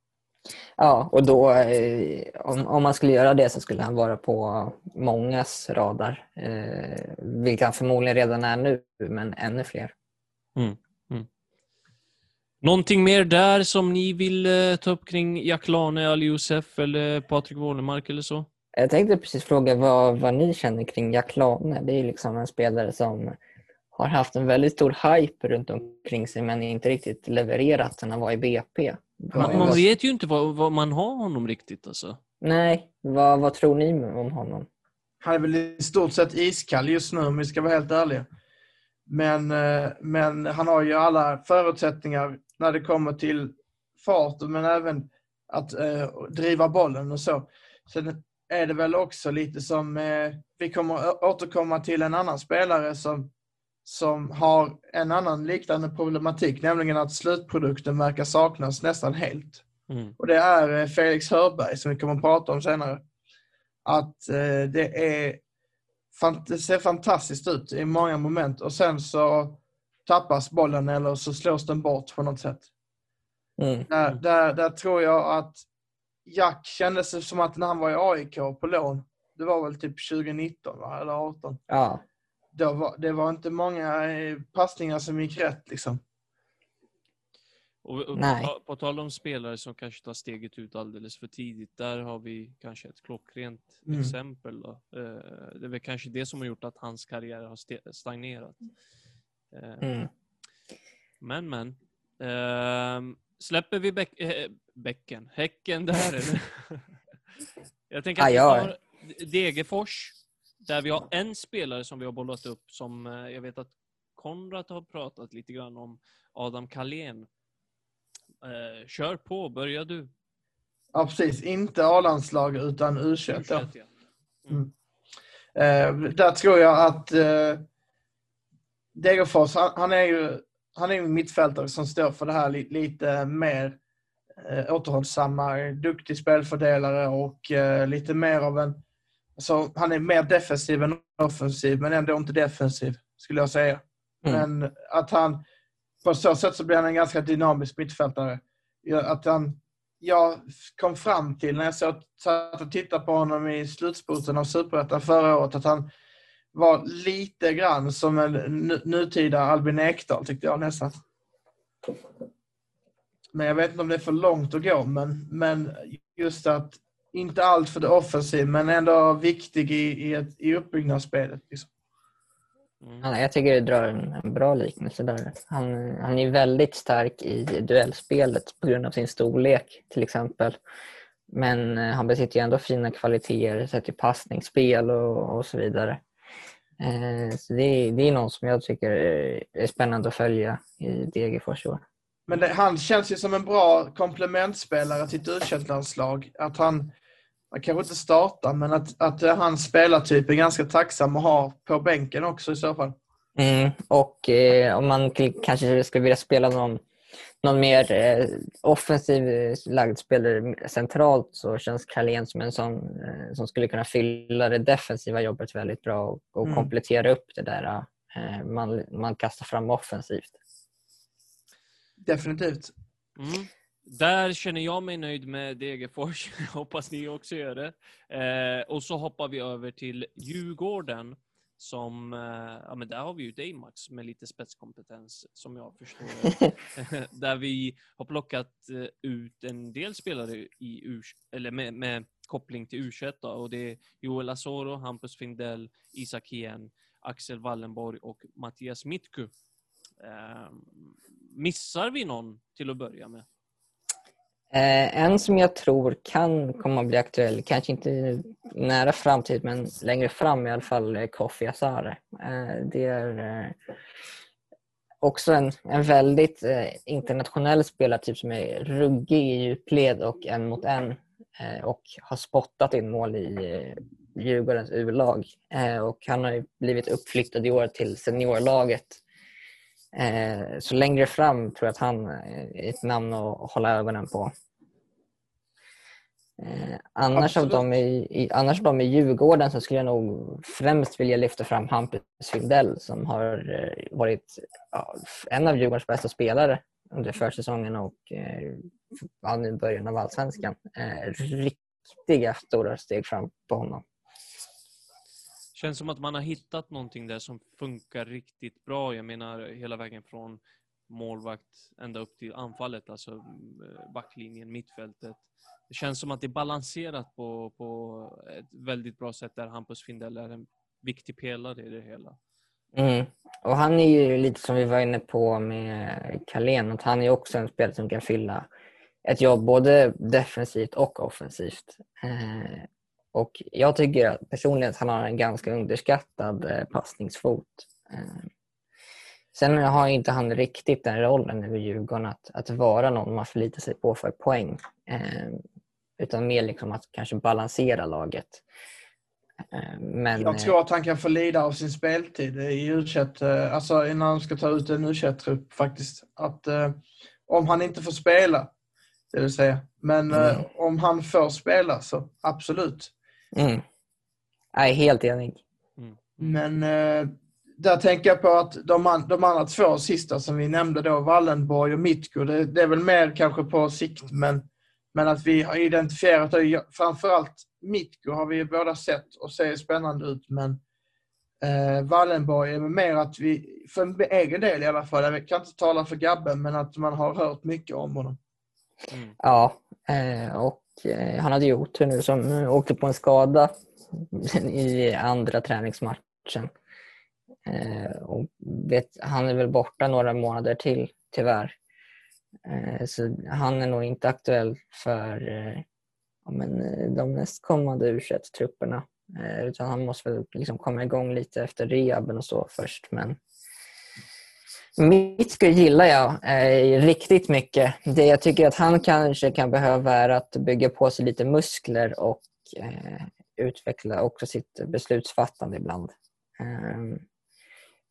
Ja, och då eh, om, om man skulle göra det så skulle han vara på mångas radar. Eh, vilket han förmodligen redan är nu, men ännu fler. Någonting mer där som ni vill eh, ta upp kring Jack Lane, Ali Youssef eller Patrik Wålemark eller så? Jag tänkte precis fråga vad, vad ni känner kring Jack Lane. Det är liksom en spelare som har haft en väldigt stor hype runt omkring sig men inte riktigt levererat sen han var i BP. Man, man vet ju inte vad, vad man har honom riktigt alltså. Nej, vad, vad tror ni om honom? Han är väl i stort sett iskall just nu om vi ska vara helt ärliga. Men, eh, men han har ju alla förutsättningar när det kommer till fart men även att eh, driva bollen och så. Sen är det väl också lite som, eh, vi kommer återkomma till en annan spelare som, som har en annan liknande problematik, nämligen att slutprodukten verkar saknas nästan helt. Mm. Och det är eh, Felix Hörberg som vi kommer att prata om senare. Att eh, det, är, det ser fantastiskt ut i många moment och sen så tappas bollen eller så slås den bort på något sätt. Mm. Där, där, där tror jag att Jack kändes som att när han var i AIK på lån, det var väl typ 2019 va? eller 18. Ja, Då var, det var inte många eh, passningar som gick rätt liksom. Och, och Nej. på, på tal om spelare som kanske tar steget ut alldeles för tidigt, där har vi kanske ett klockrent Mm. exempel. Då. Eh, det är väl kanske det som har gjort att hans karriär har stagnerat. Eh, mm. Men, men. Släpper vi bäck, eh, bäcken, häcken där eller? Jag tänker att vi Ja, tar Degerfors, där vi har en spelare som vi har bollat upp som eh, jag vet att Konrad har pratat lite grann om, Adam Kalén. Eh, kör på, börja du. Ja, precis. Inte A-landslag utan U21. då. Fortsätt, ja. Eh, där tror jag att eh, Degerfors, han, han är ju han är ju en mittfältare som står för det här li, lite mer eh, återhållsamma, duktig spelfördelare och eh, lite mer av en... Alltså, han är mer defensiv än offensiv, men ändå inte defensiv, skulle jag säga. Mm. Men att han... På så sätt så blir han en ganska dynamisk mittfältare. Att han, jag kom fram till när jag satt och tittade på honom i slutspurten av Superettan förra året att han var lite grann som en nutida Albin Ekdal tyckte jag nästan. Men jag vet inte om det är för långt att gå, men, men just att inte allt för det offensiv, men ändå viktig i, i, ett, i uppbyggnadsspelet. Liksom. Mm. Jag tycker du drar en, en bra liknelse där. Han, han är väldigt stark i duellspelet på grund av sin storlek till exempel. Men eh, han besitter ju ändå fina kvaliteter sett till passningsspel och, och så vidare. Eh, så det, är- det är någon som jag tycker är, spännande att följa i Degerfors i år. Men det, han känns ju som en bra komplementspelare till ett u Att han, han kanske inte startar, men att, att eh, hans spelartyp är ganska tacksam att ha på bänken också i så fall. Mm, och eh, om man kanske skulle vilja spela någon, någon mer eh, offensiv eh, lagd spelare centralt så känns Carlén som en sån eh, som skulle kunna fylla det defensiva jobbet väldigt bra och, och Mm. komplettera upp det där eh, man, man kastar fram offensivt. Definitivt. Mm. Där känner jag mig nöjd med Degerfors. Hoppas ni också gör det. Eh, och så hoppar vi över till Djurgården. Som, eh, ja men där har vi ju dig Max med lite spetskompetens som jag förstår. där vi har plockat eh, ut en del spelare i U, eller med, med koppling till u då, och det är Joel Asoro, Hampus Findell, Isak Hien, Axel Wallenborg och Mattias Mitku. Eh, missar vi någon till att börja med? Eh, en som jag tror kan komma att bli aktuell, kanske inte i nära framtid men längre fram i alla fall, är Kofi Asare. Eh, det är eh, också en, en väldigt eh, internationell spelartyp som är ruggig i djupled och en mot en eh, och har spottat in mål i eh, Djurgårdens U-lag. Och han har ju blivit uppflyttad i år till seniorlaget. Eh, så längre fram tror jag att han är ett namn att hålla ögonen på. Eh, annars, av dem i, i, annars av dem i Djurgården så skulle jag nog främst vilja lyfta fram Hampus Findell som har eh, varit ja, en av Djurgårdens bästa spelare under försäsongen och eh, ja, nu början av allsvenskan. Eh, riktiga stora steg fram på honom. Känns som att man har hittat någonting där som funkar riktigt bra. Jag menar hela vägen från målvakt ända upp till anfallet, alltså mm, eh, backlinjen, mittfältet. Det känns som att det är balanserat på, på ett väldigt bra sätt där Hampus Findell är en viktig pelare i det hela. Mm. Och han är ju lite som vi var inne på med Carlén, att han är också en spelare som kan fylla ett jobb både defensivt och offensivt. Eh, Eh, och jag tycker personligen att han har en ganska underskattad eh, passningsfot. Eh, sen har inte han riktigt den rollen över Djurgården att, att vara någon man förlitar sig på för poäng. Eh, utan mer liksom att kanske balansera laget. Eh, men, Jag eh, tror att han kan få lida av sin speltid i u alltså innan han ska ta ut en u trupp faktiskt. Att eh, om han inte får spela, det vill säga. Men eh, Mm. om han får spela så absolut. Mm. Jag är helt enig. Men eh, där tänker jag på att de, de andra två sista som vi nämnde då, Wallenborg och Mitko, det, det är väl mer kanske på sikt, men, men att vi har identifierat det. Framförallt Mitko har vi båda sett och ser spännande ut, men eh, Wallenborg är mer att vi, för en egen del i alla fall, jag kan inte tala för Gabbe, men att man har hört mycket om honom. Mm. Ja, eh, och Eh, han hade ju otur nu som eh, åkte på en skada i andra träningsmatchen. Eh, och vet, han är väl borta några månader till, tyvärr. Så han är nog inte aktuell för ja, men, de nästkommande u trupperna utan han måste väl liksom komma igång lite efter rehaben och så först. Men Mitsko gillar jag eh, riktigt mycket. Det jag tycker att han kanske kan behöva är att bygga på sig lite muskler och eh, utveckla också sitt beslutsfattande ibland. Eh,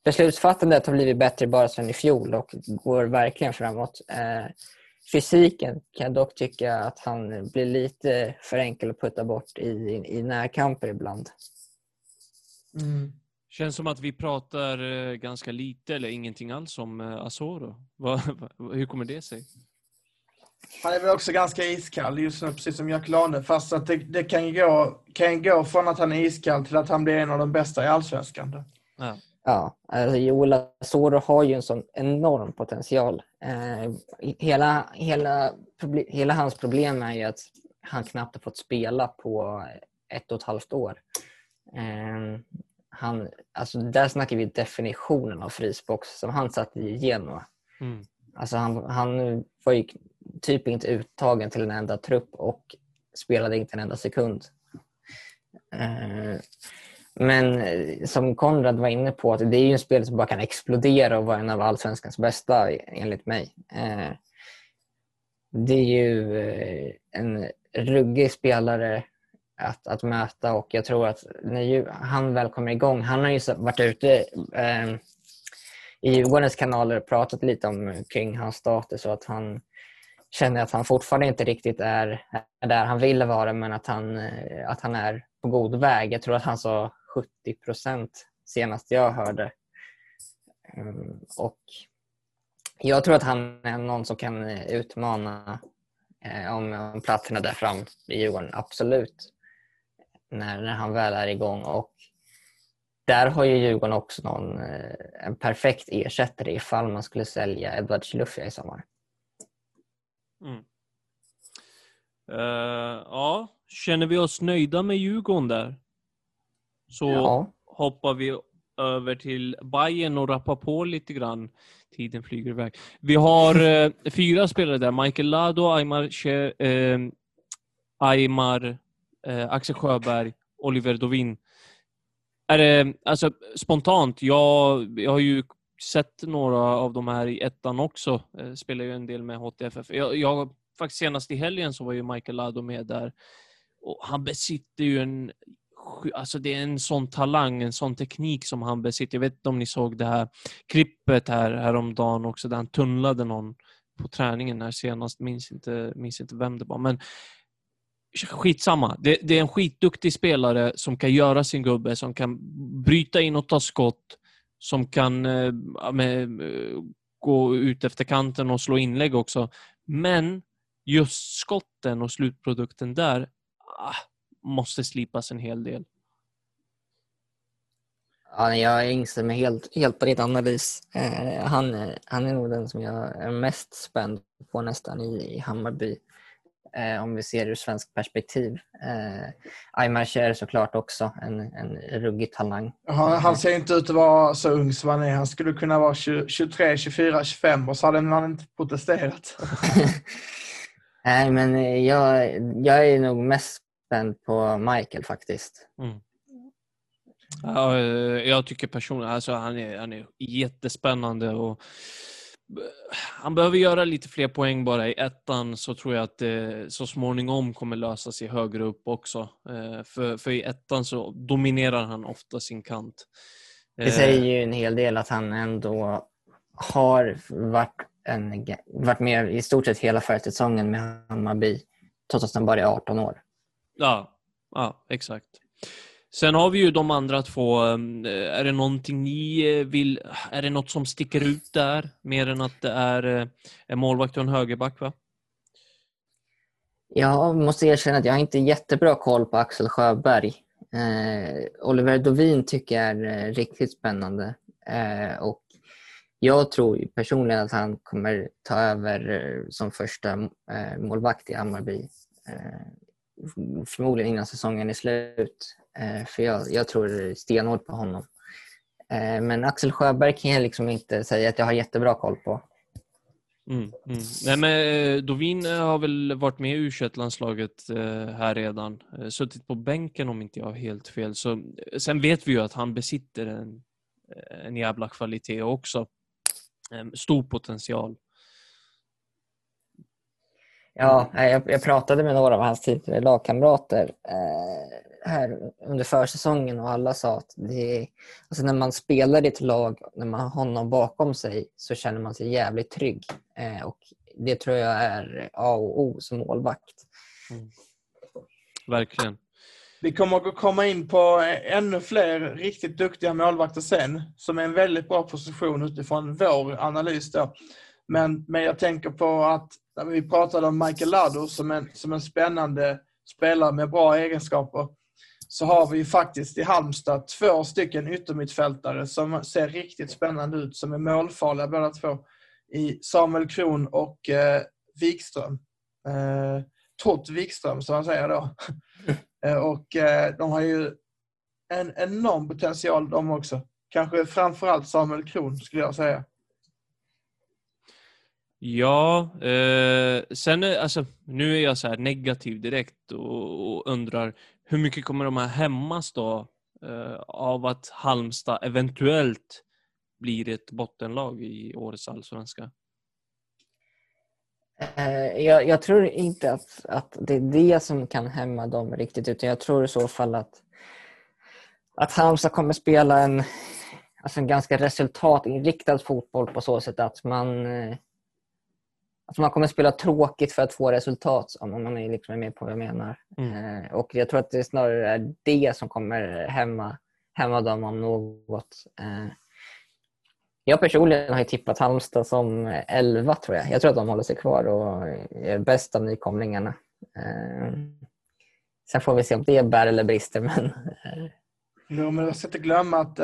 beslutsfattandet har blivit bättre bara sedan i fjol och går verkligen framåt. Eh, fysiken kan jag dock tycka att han blir lite för enkel att putta bort i, i närkamper ibland. Mm. Känns som att vi pratar eh, ganska lite eller ingenting alls om eh, Asoro. Hur kommer det sig? Han är väl också ganska iskall just nu, precis som Jack Lane. Fast att det, det kan, gå, kan gå från att han är iskall till att han blir en av de bästa i Allsvenskan. Ja. Ja, alltså Joel Asoro har ju en sån enorm potential. Eh, hela, hela, proble- hela hans problem är ju att han knappt har fått spela på ett och ett halvt år. Eh, han, alltså där snackar vi definitionen av frysbox som han satt i Genoa. Mm. Alltså han, han var ju typ inte uttagen till en enda trupp och spelade inte en enda sekund. Eh, Men eh, som Konrad var inne på, att det är ju en spelare som bara kan explodera och vara en av allsvenskans bästa enligt mig. Eh, Det är ju en ruggig spelare att, att möta och jag tror att när han väl kommer igång, han har ju varit ute eh, i Djurgårdens kanaler och pratat lite om kring hans status och att han känner att han fortfarande inte riktigt är, är där han vill vara men att han, eh, att han är på god väg. Jag tror att han sa 70 procent senast jag hörde. Ehm, och jag tror att han är någon som kan eh, utmana eh, om, om platserna där fram i Djurgården, absolut. När, när han väl är igång. Och där har ju Djurgården också någon, eh, en perfekt ersättare ifall man skulle sälja Edward Chilufya i sommar. Mm. Eh, ja, känner vi oss nöjda med Djurgården där? Så Ja. hoppar vi över till Bayern och rappar på lite grann. Tiden flyger iväg. Vi har eh, fyra spelare där. Michael Lado, Aymar, Che- eh, Aymar eh, Axel Sjöberg, Oliver Dovin. Är det, alltså spontant, jag, jag har ju sett några av de här i ettan också. Eh, spelar ju en del med HTFF. Jag, jag, faktiskt senast i helgen så var ju Michael Lado med där. Och han besitter ju en... Alltså det är en sån talang, en sån teknik som han besitter. Jag vet inte om ni såg det här klippet här häromdagen också, där han tunnlade någon på träningen här senast. Minns inte, minns inte vem det var. Men skitsamma. Det, det är en skitduktig spelare som kan göra sin gubbe, som kan bryta in och ta skott, som kan eh, med, eh, gå ut efter kanten och slå inlägg också. Men just skotten och slutprodukten där ah, måste slipas en hel del. Ja, jag instämmer helt, helt på din analys. Eh, han, är- han är nog den som jag är mest spänd på nästan i, i Hammarby. Eh, om vi ser ur svensk perspektiv. Eh, Aymar Cher såklart också, en, en ruggig talang. Han, han ser inte ut att vara så ung som han är. Han skulle kunna vara 20, 23, 24, 25 och så hade man inte protesterat. Nej, men jag, jag är nog mest spänd på Michael faktiskt. Ja, eh, jag tycker personligen, alltså han är, han är jättespännande och han behöver göra lite fler poäng bara i ettan så tror jag att det så småningom kommer lösa sig högre upp också. Eh, För, för i ettan så dominerar han ofta sin kant. Det Eh, säger ju en hel del att han ändå har varit, en, varit med i stort sett hela förra säsongen med Hammarby, trots att han bara är 18 år. Ja, ja, exakt. Sen har vi ju de andra två. Um, eh, är det någonting ni eh, vill... Är det något som sticker ut där? Mer än att det är eh, en målvakt och en högerback, va? Jag måste erkänna att jag har inte jättebra koll på Axel Sjöberg. Eh, Oliver Dovin tycker jag är riktigt spännande. Eh, och jag tror personligen att han kommer ta över som första eh, målvakt i Hammarby. Eh, förmodligen innan säsongen är slut. Eh, för jag, jag tror stenhårt på honom. Eh, men Axel Sjöberg kan jag liksom inte säga att jag har jättebra koll på. Mm, mm. Nej, men eh, Dovin har väl varit med i u landslaget här redan. Suttit på bänken om inte jag har helt fel. Så, sen vet vi ju att han besitter en, en jävla kvalitet också. Stor potential. Ja, jag, jag pratade med några av hans tidigare lagkamrater eh, här under försäsongen och alla sa att det är, alltså när man spelar i ett lag, när man har honom bakom sig så känner man sig jävligt trygg. Eh, och det tror jag är A och O som målvakt. Verkligen. Vi kommer att komma in på ännu fler riktigt duktiga målvakter sen, som är en väldigt bra position utifrån vår analys. Då. Men, men jag tänker på att när vi pratade om Michael Lado som en, som en spännande spelare med bra egenskaper, så har vi ju faktiskt i Halmstad två stycken yttermittfältare som ser riktigt spännande ut, som är målfarliga båda två, i Samuel Kron och eh, Wikström. Eh, Tott Wikström, som man säger då. Eh, Och eh, de har ju en enorm potential de också. Kanske framförallt Samuel Kron skulle jag säga. Ja, eh, sen är, alltså, nu är jag så här negativ direkt och, och undrar hur mycket kommer de här hämmas då eh, av att Halmstad eventuellt blir ett bottenlag i årets allsvenska? Eh, jag, jag tror inte att, att det är det som kan hämma dem riktigt utan jag tror i så fall att, att Halmstad kommer spela en, alltså en ganska resultatinriktad fotboll på så sätt att man eh, att man kommer spela tråkigt för att få resultat om man är liksom med på vad jag menar. Mm. Eh, och jag tror att det snarare är det som kommer hämma, hämma dem om något. Eh, jag personligen har ju tippat Halmstad som 11 tror jag. Jag tror att de håller sig kvar och är bäst av nykomlingarna. Eh, sen får vi se om det bär eller brister. Men, Jo, men jag ska inte glömma att,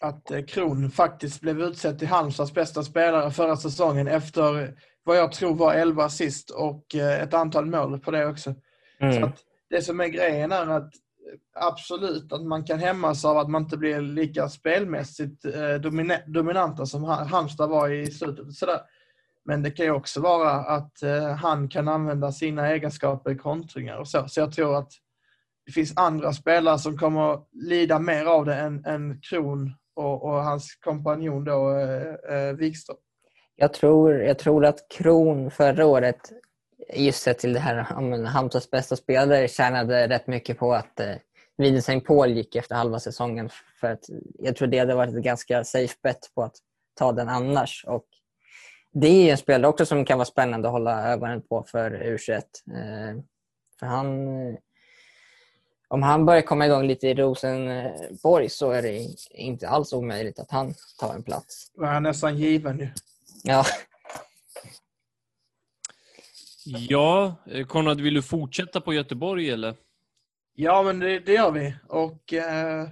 att eh, Kron faktiskt blev utsedd till Halmstads bästa spelare förra säsongen efter vad jag tror var 11 assist och eh, ett antal mål på det också. Så mm. att det som är grejen är att eh, absolut att man kan hämmas av att man inte blir lika spelmässigt dominanta som Ha- Halmstad var i slutet. Sådär. Men det kan ju också vara att han kan använda sina egenskaper i kontringar och så. Så jag tror att det finns andra spelare som kommer att lida mer av det än, än Kron och, och hans kompanjon då, eh, eh, Wikström. Jag tror, jag tror att Kron förra året, just sett till det här men Halmstads bästa spelare, tjänade rätt mycket på att eh, Wiedenstein Paul gick efter halva säsongen. För att jag tror det hade varit ett ganska safe bet på att ta den annars. Och det är en spelare också som kan vara spännande att hålla ögonen på för U21. Eh, för han, om han börjar komma igång lite i Rosenborg så är det inte alls omöjligt att han tar en plats. Var han nästan given ju. Ja, Ja, eh, Konrad, vill du fortsätta på Göteborg eller? Ja, men det, det gör vi. Och eh,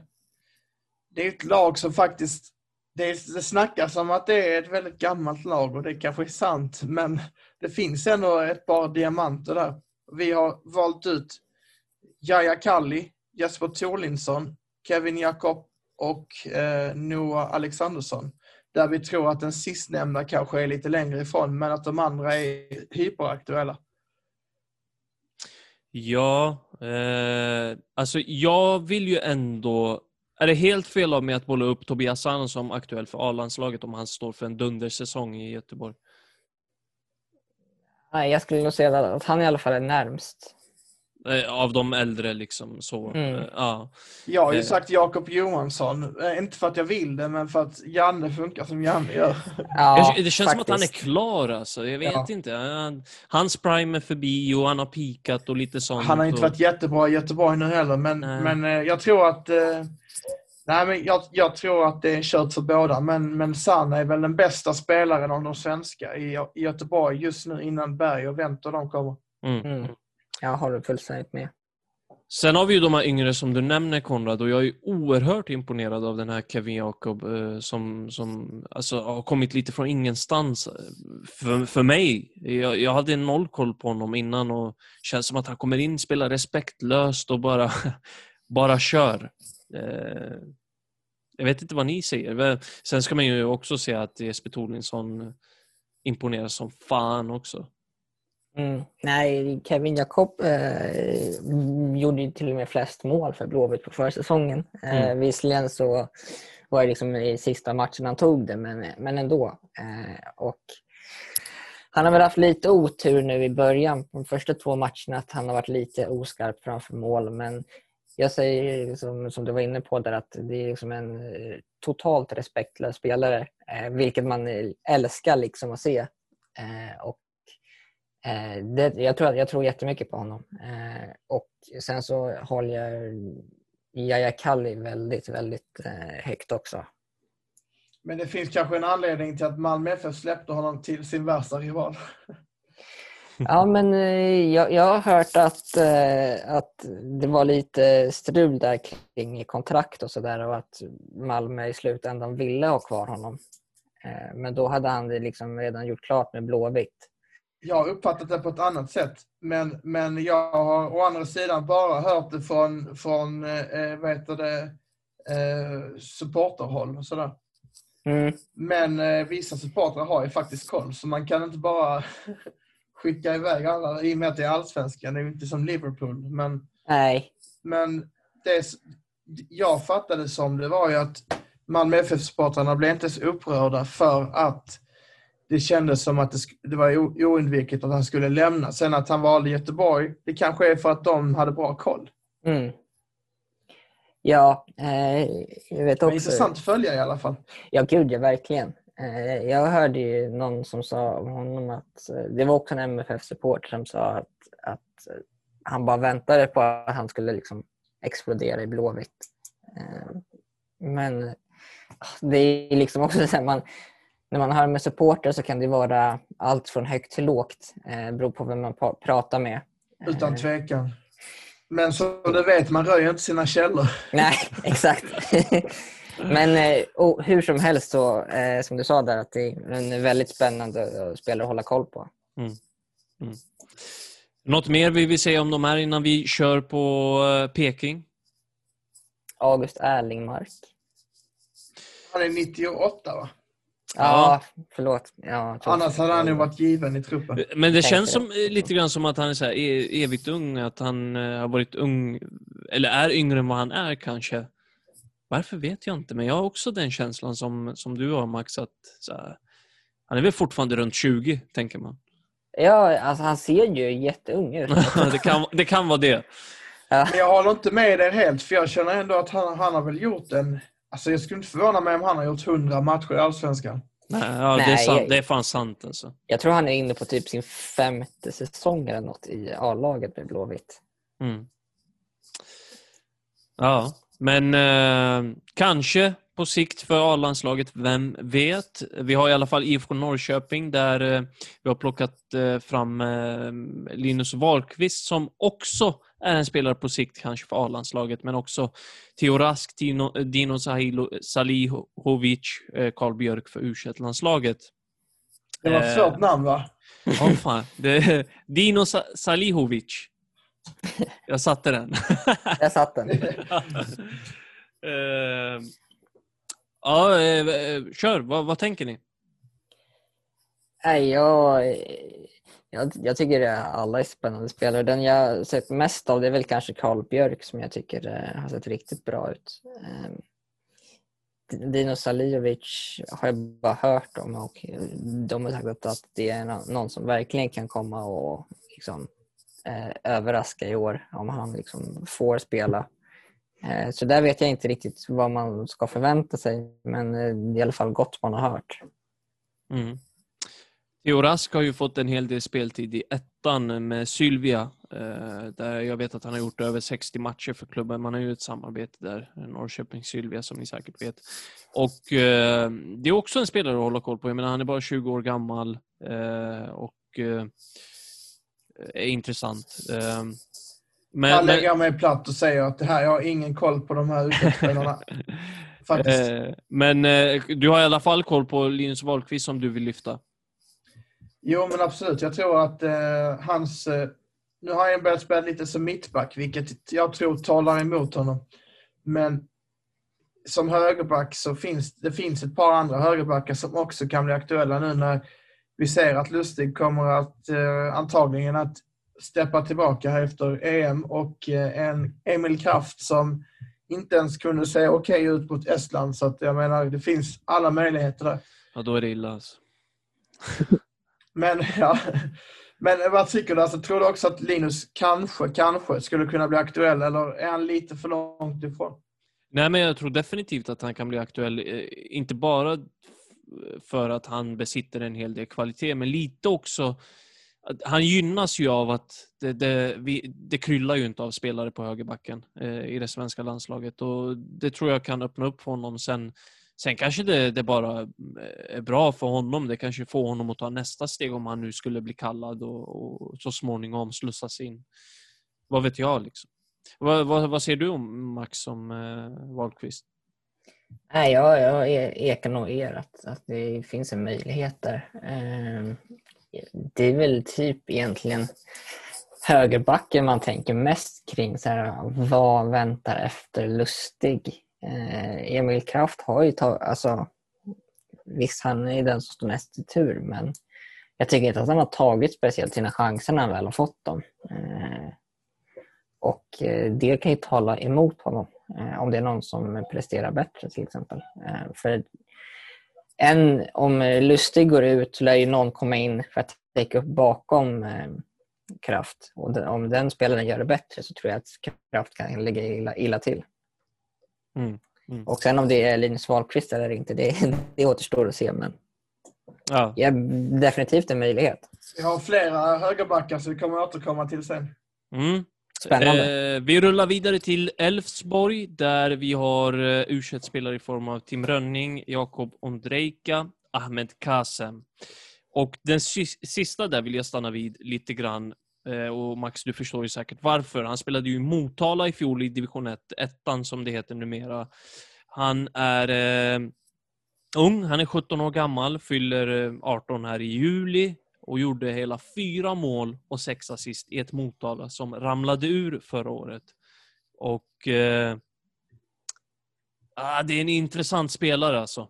det är ett lag som faktiskt... Det, det snackas om att det är ett väldigt gammalt lag och det kanske är sant, men det finns ändå ett par diamanter där. Vi har valt ut Jaja Kalli, Jesper Thorlinsson, Kevin Jakob och eh, Noah Alexandersson. Där vi tror att den sistnämnda kanske är lite längre ifrån, men att de andra är hyperaktuella. Ja, eh, alltså jag vill ju ändå... Är det helt fel av mig att bolla upp Tobias Sand som aktuell för A-landslaget om han står för en dundersäsong i Göteborg? nej, jag skulle nog säga att han i alla fall är närmst. Eh, av de äldre liksom så. Mm. Eh, ja. Jag har ju Eh. sagt Jakob Johansson, inte för att jag vill det, men för att Janne funkar som Janne gör. Ja, Jag- det känns som att han är faktiskt. klar alltså. Jag vet Ja. inte. Han, hans prime är förbi och han har pikat och lite sånt. Han har inte varit jättebra i Göteborg nu heller, men, Nej. men jag tror att... Nej, men jag, jag tror att det är kört för båda, men, men Sanna är väl den bästa spelaren av de svenska i, i Göteborg just nu innan Berg och Wendt och de kommer. Mm. Jag håller fullständigt med. Sen har vi ju de här yngre som du nämner Konrad och jag är oerhört imponerad av den här Kevin Jakob eh, som, som alltså, har kommit lite från ingenstans. Eh, för, för mig, jag, jag hade noll koll på honom innan och känns som att han kommer in, spelar respektlöst och bara, bara kör. Eh, jag vet inte vad ni säger. Sen ska man ju också säga att Jesper Torlinsson imponerar som fan också. Mm. Nej, Kevin Jakob eh, gjorde ju till och med flest mål för Blåvitt på försäsongen. Eh, Mm. Visserligen så var det liksom i sista matchen han tog det, men, men ändå. Eh, och han har väl haft lite otur nu i början, på de första två matcherna, att han har varit lite oskarp framför mål. Men jag säger, som, som du var inne på, där att det är liksom en eh, totalt respektlös spelare, eh, vilket man eh, älskar liksom att se. Eh, och Eh, det, jag, tror, jag tror jättemycket på honom. Eh, och sen så håller jag Jaja Kalli väldigt, väldigt eh, högt också. Men det finns kanske en anledning till att Malmö FF släppte honom till sin värsta rival. Ja, men eh, jag, jag har hört att, eh, att det var lite strul där kring kontrakt och sådär och att Malmö i slutändan ville ha kvar honom. Eh, men då hade han det liksom redan gjort klart med Blåvitt. Jag har uppfattat det på ett annat sätt, men, men jag har å andra sidan bara hört det från, från eh, vad heter det, eh, supporterhåll och sådär. Mm. Men eh, vissa supportrar har ju faktiskt koll, så man kan inte bara skicka iväg alla i och med att det är allsvenskan. Det är ju inte som Liverpool. Men, Nej, men det jag fattade som det var ju att Malmö FF-supportrarna blev inte så upprörda för att det kändes som att det, det var oundvikligt att han skulle lämna. Sen att han valde Göteborg, det kanske är för att de hade bra koll. Mm. Ja, eh, jag vet också. intressant att följa i alla fall. Ja, gud ja, verkligen. Eh, jag hörde ju någon som sa om honom att eh, det var också en MFF-support som sa att, att eh, han bara väntade på att han skulle liksom explodera i Blåvitt. Eh, men ah, det är liksom också så här, man, när man har med supporter så kan det vara allt från högt till lågt. Eh, beror på vem man pratar med. Utan Eh, tvekan. Men som du vet, man röjer inte sina källor. Nej, exakt. Men eh, och hur som helst så, eh, som du sa där, att det är en väldigt spännande spelare att hålla koll på. Något mer vi vill säga om de här innan vi kör på Peking? August Erlingmark. Han är 98 va? Ja, förlåt. Ja, Annars hade han ju varit given i truppen. Men det känns som, eh, lite grann som att han är så här, e- evigt ung, att han eh, har varit ung, eller är yngre än vad han är kanske. Varför vet jag inte, men jag har också den känslan som, som du har Max, att så här, han är väl fortfarande runt 20, tänker man. Ja, alltså han ser ju jätteung ut. det, kan, det kan vara det. Men jag håller inte med er helt, för jag känner ändå att han, han har väl gjort en... Alltså jag skulle inte förvåna mig om han har gjort 100 matcher i Allsvenskan. Nej, ja, det, är Nej, sant, jag- det är fan sant alltså. Jag tror han är inne på typ sin femte säsong eller något i A-laget med Blåvitt. Mm. Ja, men eh, kanske på sikt för A-landslaget, vem vet? Vi har i alla fall IFK Norrköping där eh, vi har plockat eh, fram eh, Linus Wahlqvist som också är en spelare på sikt kanske för A-landslaget, men också Theo Rask, Dino, Dino Sahilo- Salihovic, eh, Karl Björk för u landslaget Det var ett Eh. svårt namn va? Ja, fan. Det Dino Sa- Salihovic. Jag satte den. Jag satt den. Eh, ja, eh, eh, kör. Vad, vad tänker ni? Nej, jag, jag, jag tycker alla är spännande spelare. Den jag sett mest av det är väl kanske Karl Björk som jag tycker eh, har sett riktigt bra ut. Ehm, Dino Salijovic har jag bara hört om och eh, de har sagt att, det är någon som verkligen kan komma och liksom, eh, överraska i år om han liksom får spela. Eh, så där vet jag inte riktigt vad man ska förvänta sig men det är i alla fall gott man har hört. Mm. Theo Rask har ju fått en hel del speltid i ettan med Sylvia. eh, Där jag vet att han har gjort över 60 matcher för klubben. Man har ju ett samarbete där, Norrköping-Sylvia som ni säkert vet. Och eh, det är också en spelare att hålla koll på. Jag menar, han är bara 20 år gammal eh, och är intressant. Men, Här lägger jag mig platt och säger att det här, jag har ingen koll på de här. Eh, Men du har i alla fall koll på Linus Wahlqvist som du vill lyfta. Jo, men absolut. Jag tror att eh, hans... Eh, nu har han börjat spela lite som mittback, vilket jag tror talar emot honom. Men som högerback så finns det finns ett par andra högerbackar som också kan bli aktuella nu när vi ser att Lustig kommer att eh, antagligen att steppa tillbaka här efter EM och eh, en Emil Kraft som inte ens kunde se okej ut mot Estland. Så att jag menar, det finns alla möjligheter där. Ja, då är det illa alltså. Men, ja. Men vad tycker du? Alltså, tror du också att Linus kanske, kanske skulle kunna bli aktuell eller är han lite för långt ifrån? Nej, men jag tror definitivt att han kan bli aktuell. Eh, inte bara för att han besitter en hel del kvalitet, men lite också han gynnas ju av att det, det, vi, det kryllar ju inte av spelare på högerbacken eh, i det svenska landslaget och det tror jag kan öppna upp för honom sen. Sen kanske det, det bara mm, är bra för honom. Det kanske får honom att ta nästa steg om han nu skulle bli kallad och, och så småningom slussas in. Vad vet jag liksom. Vad, vad, vad ser du om Max som eh, Wahlqvist? Nej, jag, jag e-, ekar nog er att, att det finns en möjlighet där. Eh, Det är väl typ egentligen högerbacken man tänker mest kring. Så här, vad väntar efter Lustig? Eh, Emil Kraft har ju tagit... Alltså, visst, han är den som står näst i tur, men jag tycker inte att han har tagit speciellt sina chanser när han väl har fått dem. Eh, och eh, det kan ju tala emot honom om det är någon som presterar bättre till exempel. För en, om Lustig går ut så lär ju någon komma in för att täcka upp bakom Kraft. Och om den spelaren gör det bättre så tror jag att Kraft kan ligga illa, illa till. Mm. Mm. Och sen om det är Linus Wahlqvist eller inte, det, det återstår att se. Men Ja. ja, definitivt en möjlighet. Vi har flera högerbackar så vi kommer återkomma till sen. Mm. Spännande. Eh, vi rullar vidare till Elfsborg där vi har eh, u spelare i form av Tim Rönning, Jakob Ondrejka, Ahmed Kasem. Och den sis- sista där vill jag stanna vid lite grann. Eh, och Max, du förstår ju säkert varför. Han spelade ju i Motala i fjol i division 1, ettan som det heter numera. Han är eh, ung, han är 17 år gammal, fyller eh, 18 här i juli och gjorde hela fyra mål och sex assist i ett Motala som ramlade ur förra året. Och eh, ah, det är en intressant spelare alltså.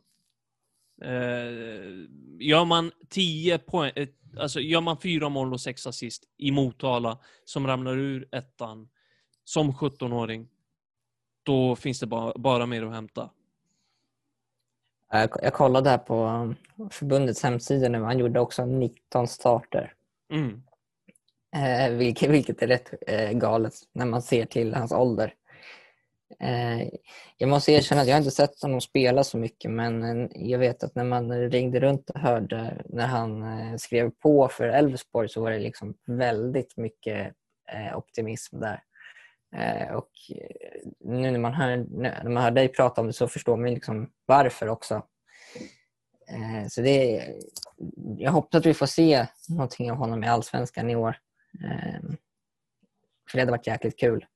Eh, gör man 10 poäng, eh, alltså gör man fyra mål och sex assist i Motala som ramlar ur ettan som 17-åring, då finns det bara, bara mer att hämta. Jag, kollade här på förbundets hemsida nu. Han gjorde också 19 starter. Mm. Eh, vilket, vilket är rätt eh, galet när man ser till hans ålder. Eh, jag måste erkänna att jag inte sett honom spela så mycket men jag vet att när man ringde runt och hörde när han eh, skrev på för Elfsborg så var det liksom väldigt mycket eh, optimism där. Och nu när man, hör, när man hör dig prata om det så förstår man liksom varför också. Så det är, jag hoppas att vi får se någonting av honom i Allsvenskan i år. För det hade varit jäkligt kul.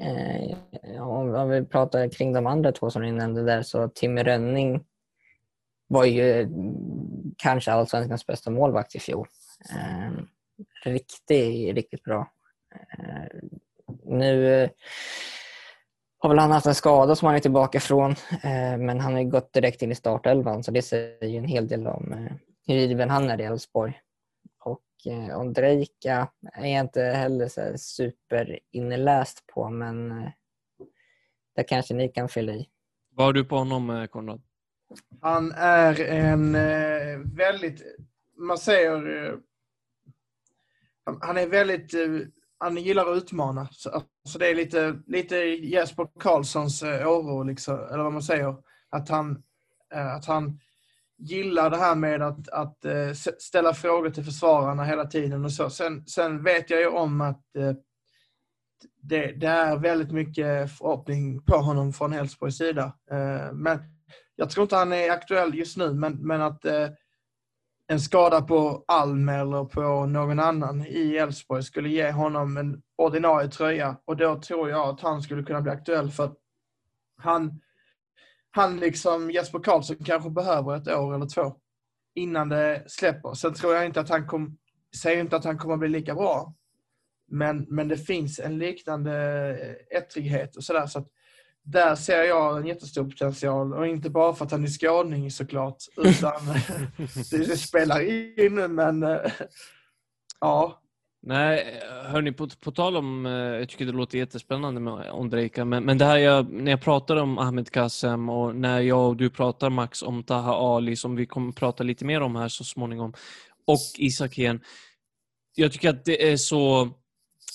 Eh, om, om vi pratar kring de andra två som ni nämnde där så Timmy Rönning var ju eh, kanske Allsvenskans bästa målvakt i fjol. Eh, riktigt, riktigt bra. Eh, nu eh, har väl han haft en skada som han är tillbaka ifrån, eh, men han har ju gått direkt in i startelvan så det säger ju en hel del om eh, hur given han är i Elfsborg. Och eh, Ondrejka är jag inte heller så här superinläst på, men eh, där kanske ni kan fylla i. Vad har du på honom, eh, Konrad? Han är en väldigt, man säger, han- är väldigt, han gillar att utmana. Så, alltså det är lite, lite Jesper Karlssons oro, liksom, eller vad man säger. Att han, att han gillar det här med att, att eh, ställa frågor till försvararna hela tiden och så. Sen, sen vet jag ju om att eh, det, det är väldigt mycket förhoppning på honom från Elfsborgs sida. Eh, men jag tror inte han är aktuell just nu, men, men att en skada på Alm eller på någon annan i Elfsborg skulle ge honom en ordinarie tröja och då tror jag att han skulle kunna bli aktuell för att han, han liksom Jesper Karlsson kanske behöver ett år eller två innan det släpper. Sen tror jag inte att han kom, säger inte att han kommer bli lika bra. Men, men det finns en liknande ettrighet och sådär. Så att där ser jag en jättestor potential och inte bara för att han är skåning såklart. Utan det, det spelar in men eh, ja. Nej, hörni, på, på tal om, eh, jag tycker det låter jättespännande med Ondrejka, men, men det här jag, när jag pratar om Ahmed Kassem och när jag och du pratar Max om Taha Ali, som vi kommer prata lite mer om här så småningom, och Isak igen. Jag tycker att det är så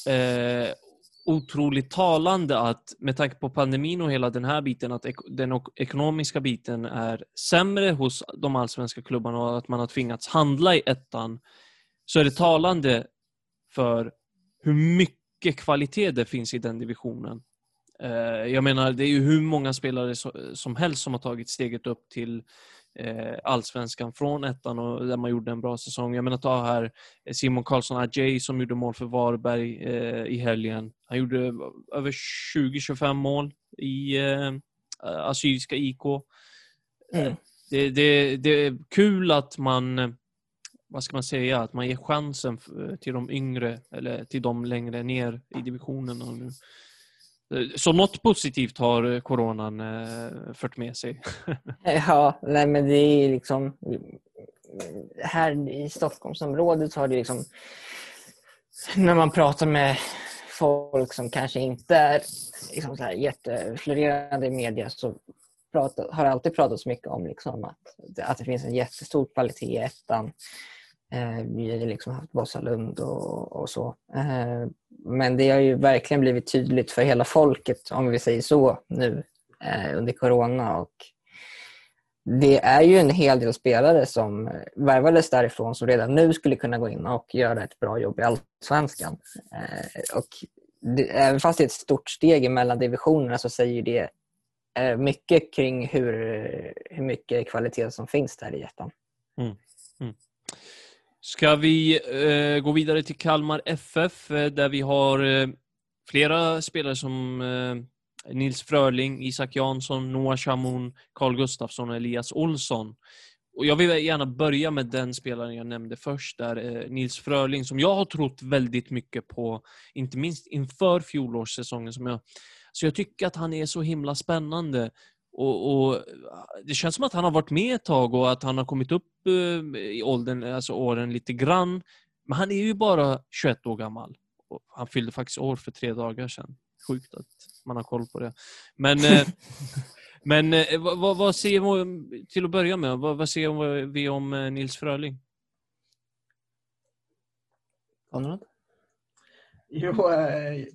eh, otroligt talande att med tanke på pandemin och hela den här biten, att ek- den ekonomiska biten är sämre hos de allsvenska klubbarna och att man har tvingats handla i ettan, så är det talande för hur mycket kvalitet det finns i den divisionen. Eh, Jag menar, det är ju hur många spelare so- som helst som har tagit steget upp till eh, allsvenskan från ettan och där man gjorde en bra säsong. Jag menar, ta här Simon Karlsson Ajay som gjorde mål för Varberg eh, i helgen. Han gjorde över 20-25 mål i Assyriska IK. Mm. Det, det, det är kul att man, vad ska man säga, att man ger chansen till de yngre eller till de längre ner i divisionen. Och nu. Eh, så något positivt har eh, coronan eh, fört med sig. Ja, nej men det är liksom... Här i Stockholmsområdet så har det liksom... När man pratar med folk som kanske inte är liksom så här jätteflorerande i media så pratar, har det alltid pratats mycket om liksom att, att det finns en jättestor kvalitet i ettan. Eh, vi har ju liksom haft Vasalund och, och så. Eh, men det har ju verkligen blivit tydligt för hela folket, om vi säger så, nu eh, under corona. Och det är ju en hel del spelare som värvades därifrån som redan nu skulle kunna gå in och göra ett bra jobb i Allsvenskan. Eh, och det, även fast det är ett stort steg mellan divisionerna så säger det eh, mycket kring hur, hur mycket kvalitet som finns där i ettan. Mm. Mm. Ska vi eh, gå vidare till Kalmar FF eh, där vi har eh, flera spelare som eh, Nils Fröling, Isak Jansson, Noah Shamoun, Carl Gustafsson och Elias Olsson. Och jag vill gärna börja med den spelaren jag nämnde först, där eh, Nils Fröling, som jag har trott väldigt mycket på, inte minst inför fjolårssäsongen. Som jag, så jag tycker att han är så himla spännande. Och, och Det känns som att han har varit med ett tag och att han har kommit upp eh, i åldern, alltså åren lite grann. Men han är ju bara 21 år gammal. Och han fyllde faktiskt år för tre dagar sedan. Sjukt att man har koll på det. Men, eh, men eh, vad, vad, vad säger vi, till att börja med, vad, vad säger vi om Nils Fröling? Konrad? Jo,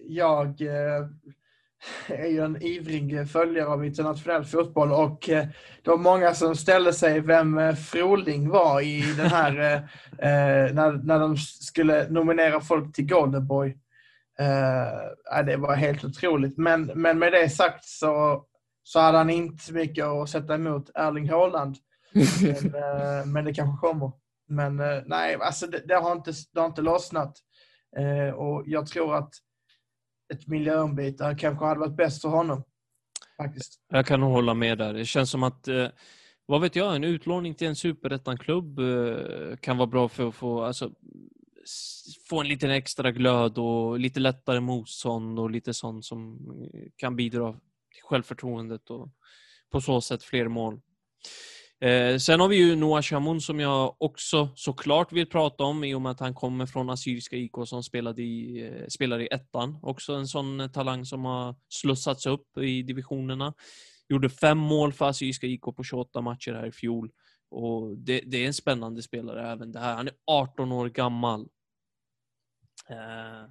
jag är ju en ivrig följare av internationell fotboll och eh, det var många som ställde sig vem eh, Froling var i den här, eh, när, när de skulle nominera folk till Golden Boy. Det var helt otroligt. Men, men med det sagt så, så hade han inte så mycket att sätta emot Erling Haaland. Men, men det kanske kommer. Men nej, alltså det, det, har inte, det har inte lossnat. Och jag tror att ett miljöombyte kanske hade varit bäst för honom. Faktiskt. Jag kan nog hålla med där. Det känns som att, eh, vad vet jag, en utlåning till en superettan-klubb eh, kan vara bra för att få, alltså, få en liten extra glöd och lite lättare motstånd och lite sånt som eh, kan bidra till självförtroendet och på så sätt fler mål. Eh, sen har vi ju Noah Shamoun, som jag också såklart vill prata om i och med att han kommer från Assyriska IK som spelade i, eh, spelar i ettan. Också en sån eh, talang som har slussats upp i divisionerna. Gjorde fem mål för Assyriska IK på 28 matcher här i fjol. Och det, det är en spännande spelare även det här. Han är 18 år gammal. Eh,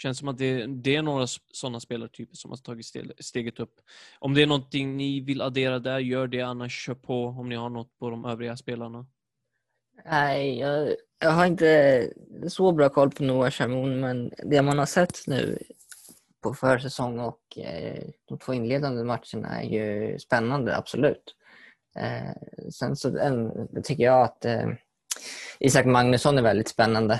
känns som att det, det är några sådana spelartyper som har tagit steget upp. Om det är någonting ni vill addera där, gör det. Annars kör på om ni har något på de övriga spelarna. Nej, jag, jag har inte så bra koll på Noah Shamoun, men det man har sett nu på försäsong och eh, de två inledande matcherna är ju spännande, absolut. Eh, sen så en, tycker jag att eh, Isak Magnusson är väldigt spännande.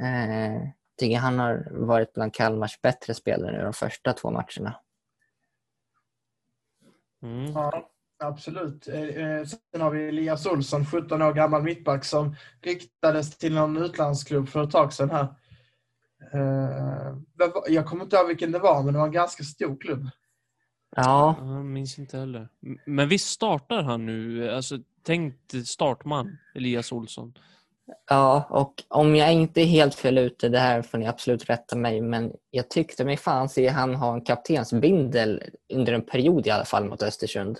Eh, tycker han har varit bland Kalmars bättre spelare nu de första två matcherna. Mm. Ja, absolut. Eh, eh, Sen har vi Elias Olsson, 17 år gammal mittback som riktades till någon utlandsklubb för ett tag sedan här. Eh, Jag kommer inte ihåg vilken det var, men det var en ganska stor klubb. Ja, Jag minns inte heller. Men visst startar han nu? Alltså, tänkt startman, Elias Olsson. Ja, och om jag inte är helt fel ute, det här får ni absolut rätta mig, men jag tyckte mig fan se han ha en kaptensbindel under en period i alla fall mot Östersund.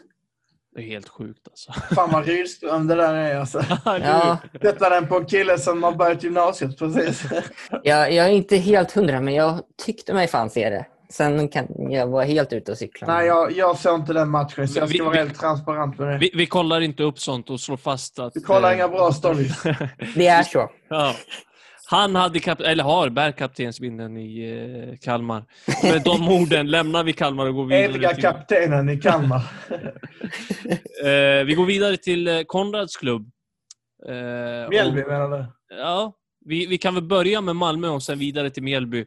Det är helt sjukt alltså. Fan vad Rydström det där är alltså. Ja, Sätta den på en kille som har börjat gymnasiet precis. jag, jag är inte helt hundra, men jag tyckte mig fan se det. Sen kan jag vara helt ute och cykla. Nej, jag, jag såg inte den matchen, så jag Vi- ska vara vi- helt transparent med det. Vi, vi kollar inte upp sånt och slår fast att... Vi kollar eh, inga bra stories. Det är så. ja. Han hade kap- eller har bär kaptensbindeln i eh, Kalmar. Med de orden lämnar vi Kalmar och går vidare. Eviga till, kaptenen i Kalmar. eh, vi går vidare till eh, Konrads klubb. Eh, Mjällby och- menar du? Ja, vi, vi kan väl börja med Malmö och sen vidare till Mjällby.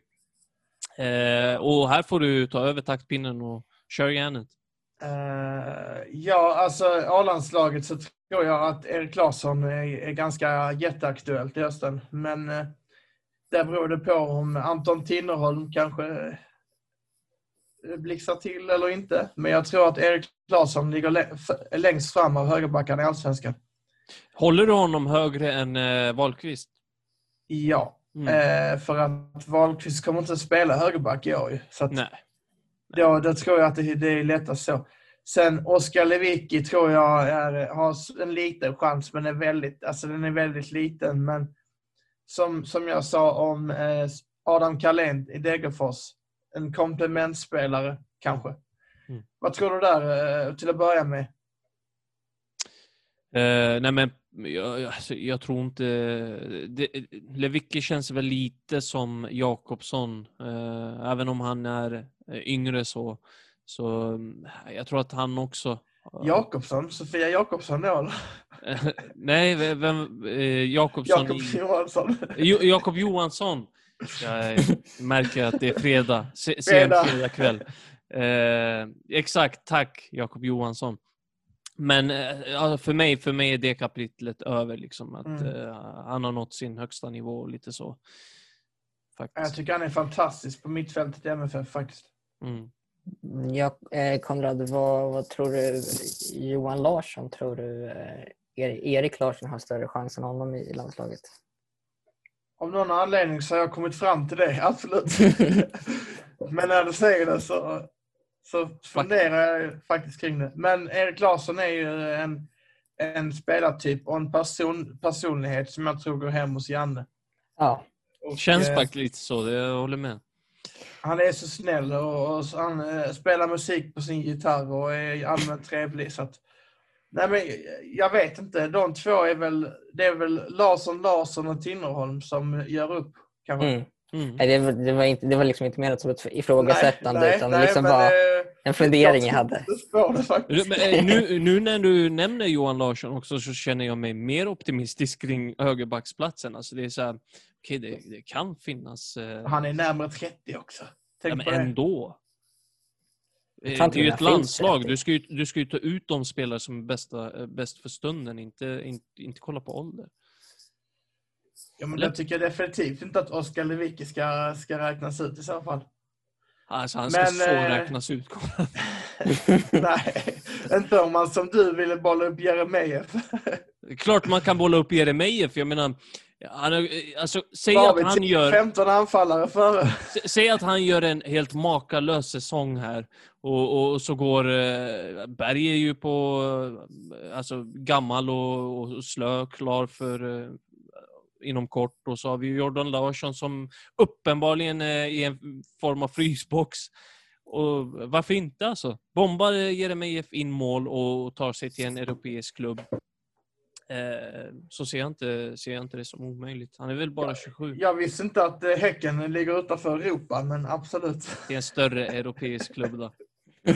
Eh, och här får du ta över taktpinnen och kör järnet. Eh, ja, alltså A-landslaget så tror jag att Erik Larsson är, är ganska jätteaktuellt i hösten. Men uh, där beror det på om Anton Tinnerholm kanske eh, blixtrar till eller inte. Men jag tror att Erik Larsson ligger lä- längst fram av högerbackarna i Allsvenskan. Håller du honom högre än eh, Wahlqvist? Ja, Mm. eh, för att Wahlqvist kommer inte att spela högerback i år ju. Så att Nej. Ja, då tror jag att det, det är lättast så. Sen Oskar Lewicki tror jag är, har en liten chans, men är väldigt, alltså den är väldigt liten. Men som, som jag sa om eh, Adam Carlén i Degerfors, en komplementspelare kanske. Mm. Vad tror du där eh, till att börja med? Eh, nej men jag, alltså, jag tror inte... Det, Lewicki känns väl lite som Jakobsson. Eh, även om han är eh, yngre så. Så mm, jag tror att han också... Jakobsson? Sofia Jakobsson då? nej, ve- vem... Eh, Jakobsson Jakob. Johansson? Jo, Jakob Johansson. Jag märker att det är fredag. Se- Sen Fredag. fredagkväll. Eh, exakt, tack Jakob Johansson. Men ja, för, mig, för mig är det kapitlet över. Liksom, att Mm. eh, Han har nått sin högsta nivå och lite så. Jag Faktiskt. tycker han är fantastisk på mittfältet i MFF faktiskt. Mm. Mm. Ja, eh, Konrad, vad, vad tror du? Johan Larsson, tror du eh, Erik Larsson har större chans än honom i landslaget? Av någon anledning så har jag kommit fram till det, absolut. Men när du säger det så, så funderar jag faktiskt kring det. Men Erik Larsson är ju en, en spelartyp och en person, personlighet som jag tror går hem hos Janne. Ja, Och, Känns eh, faktiskt lite så, det, jag håller med. Han är så snäll och, och så han eh, spelar musik på sin gitarr och är allmänt trevlig. Så att, nej men, jag vet inte, de två är väl, det är väl Larsson, Larsson och Tinnerholm som gör upp. Kanske. mm. Mm. Nej, det, var- det, var inte, det var liksom inte menat som ett ifrågasättande Nej, utan nej, liksom men, bara eh, en fundering jag jag hade. Det det. Men, eh, Nu, nu när du nämner Johan Larsson också så känner jag mig mer optimistisk kring högerbacksplatsen. Alltså det är så här, okej det, det kan finnas... Eh, Han är närmare 30 också. ja, Tänk men på det. ändå. Det är ju det ett landslag. det. Du ska, ju, du ska ju ta ut de spelare som är bästa, bäst för stunden, inte, inte, inte kolla på ålder. Ja, men Eller? jag tycker definitivt inte att Oskar Lewicki ska, ska räknas ut i så fall. Alltså han ska Men, så eh, räknas ut. Nej, inte om man som du ville bolla upp Jeremejeff. Klart man kan bolla upp Jeremejeff, jag menar... Han, eh, alltså, säg att han till gör... 15 anfallare före. Säg att han gör en helt makalös säsong här och, och så går... Eh, Berg är ju på... Eh, alltså gammal och, och slö, klar för... Inom kort. Och så har vi Jordan Larsson som uppenbarligen är i en form av frysbox. Och varför inte alltså? Bombar Jeremejeff in mål och tar sig till en europeisk klubb. Eh, så ser jag, inte, ser jag inte det som omöjligt. Han är väl bara 27. Jag visste inte att eh, Häcken ligger utanför Europa, men absolut. Det är en större europeisk klubb då.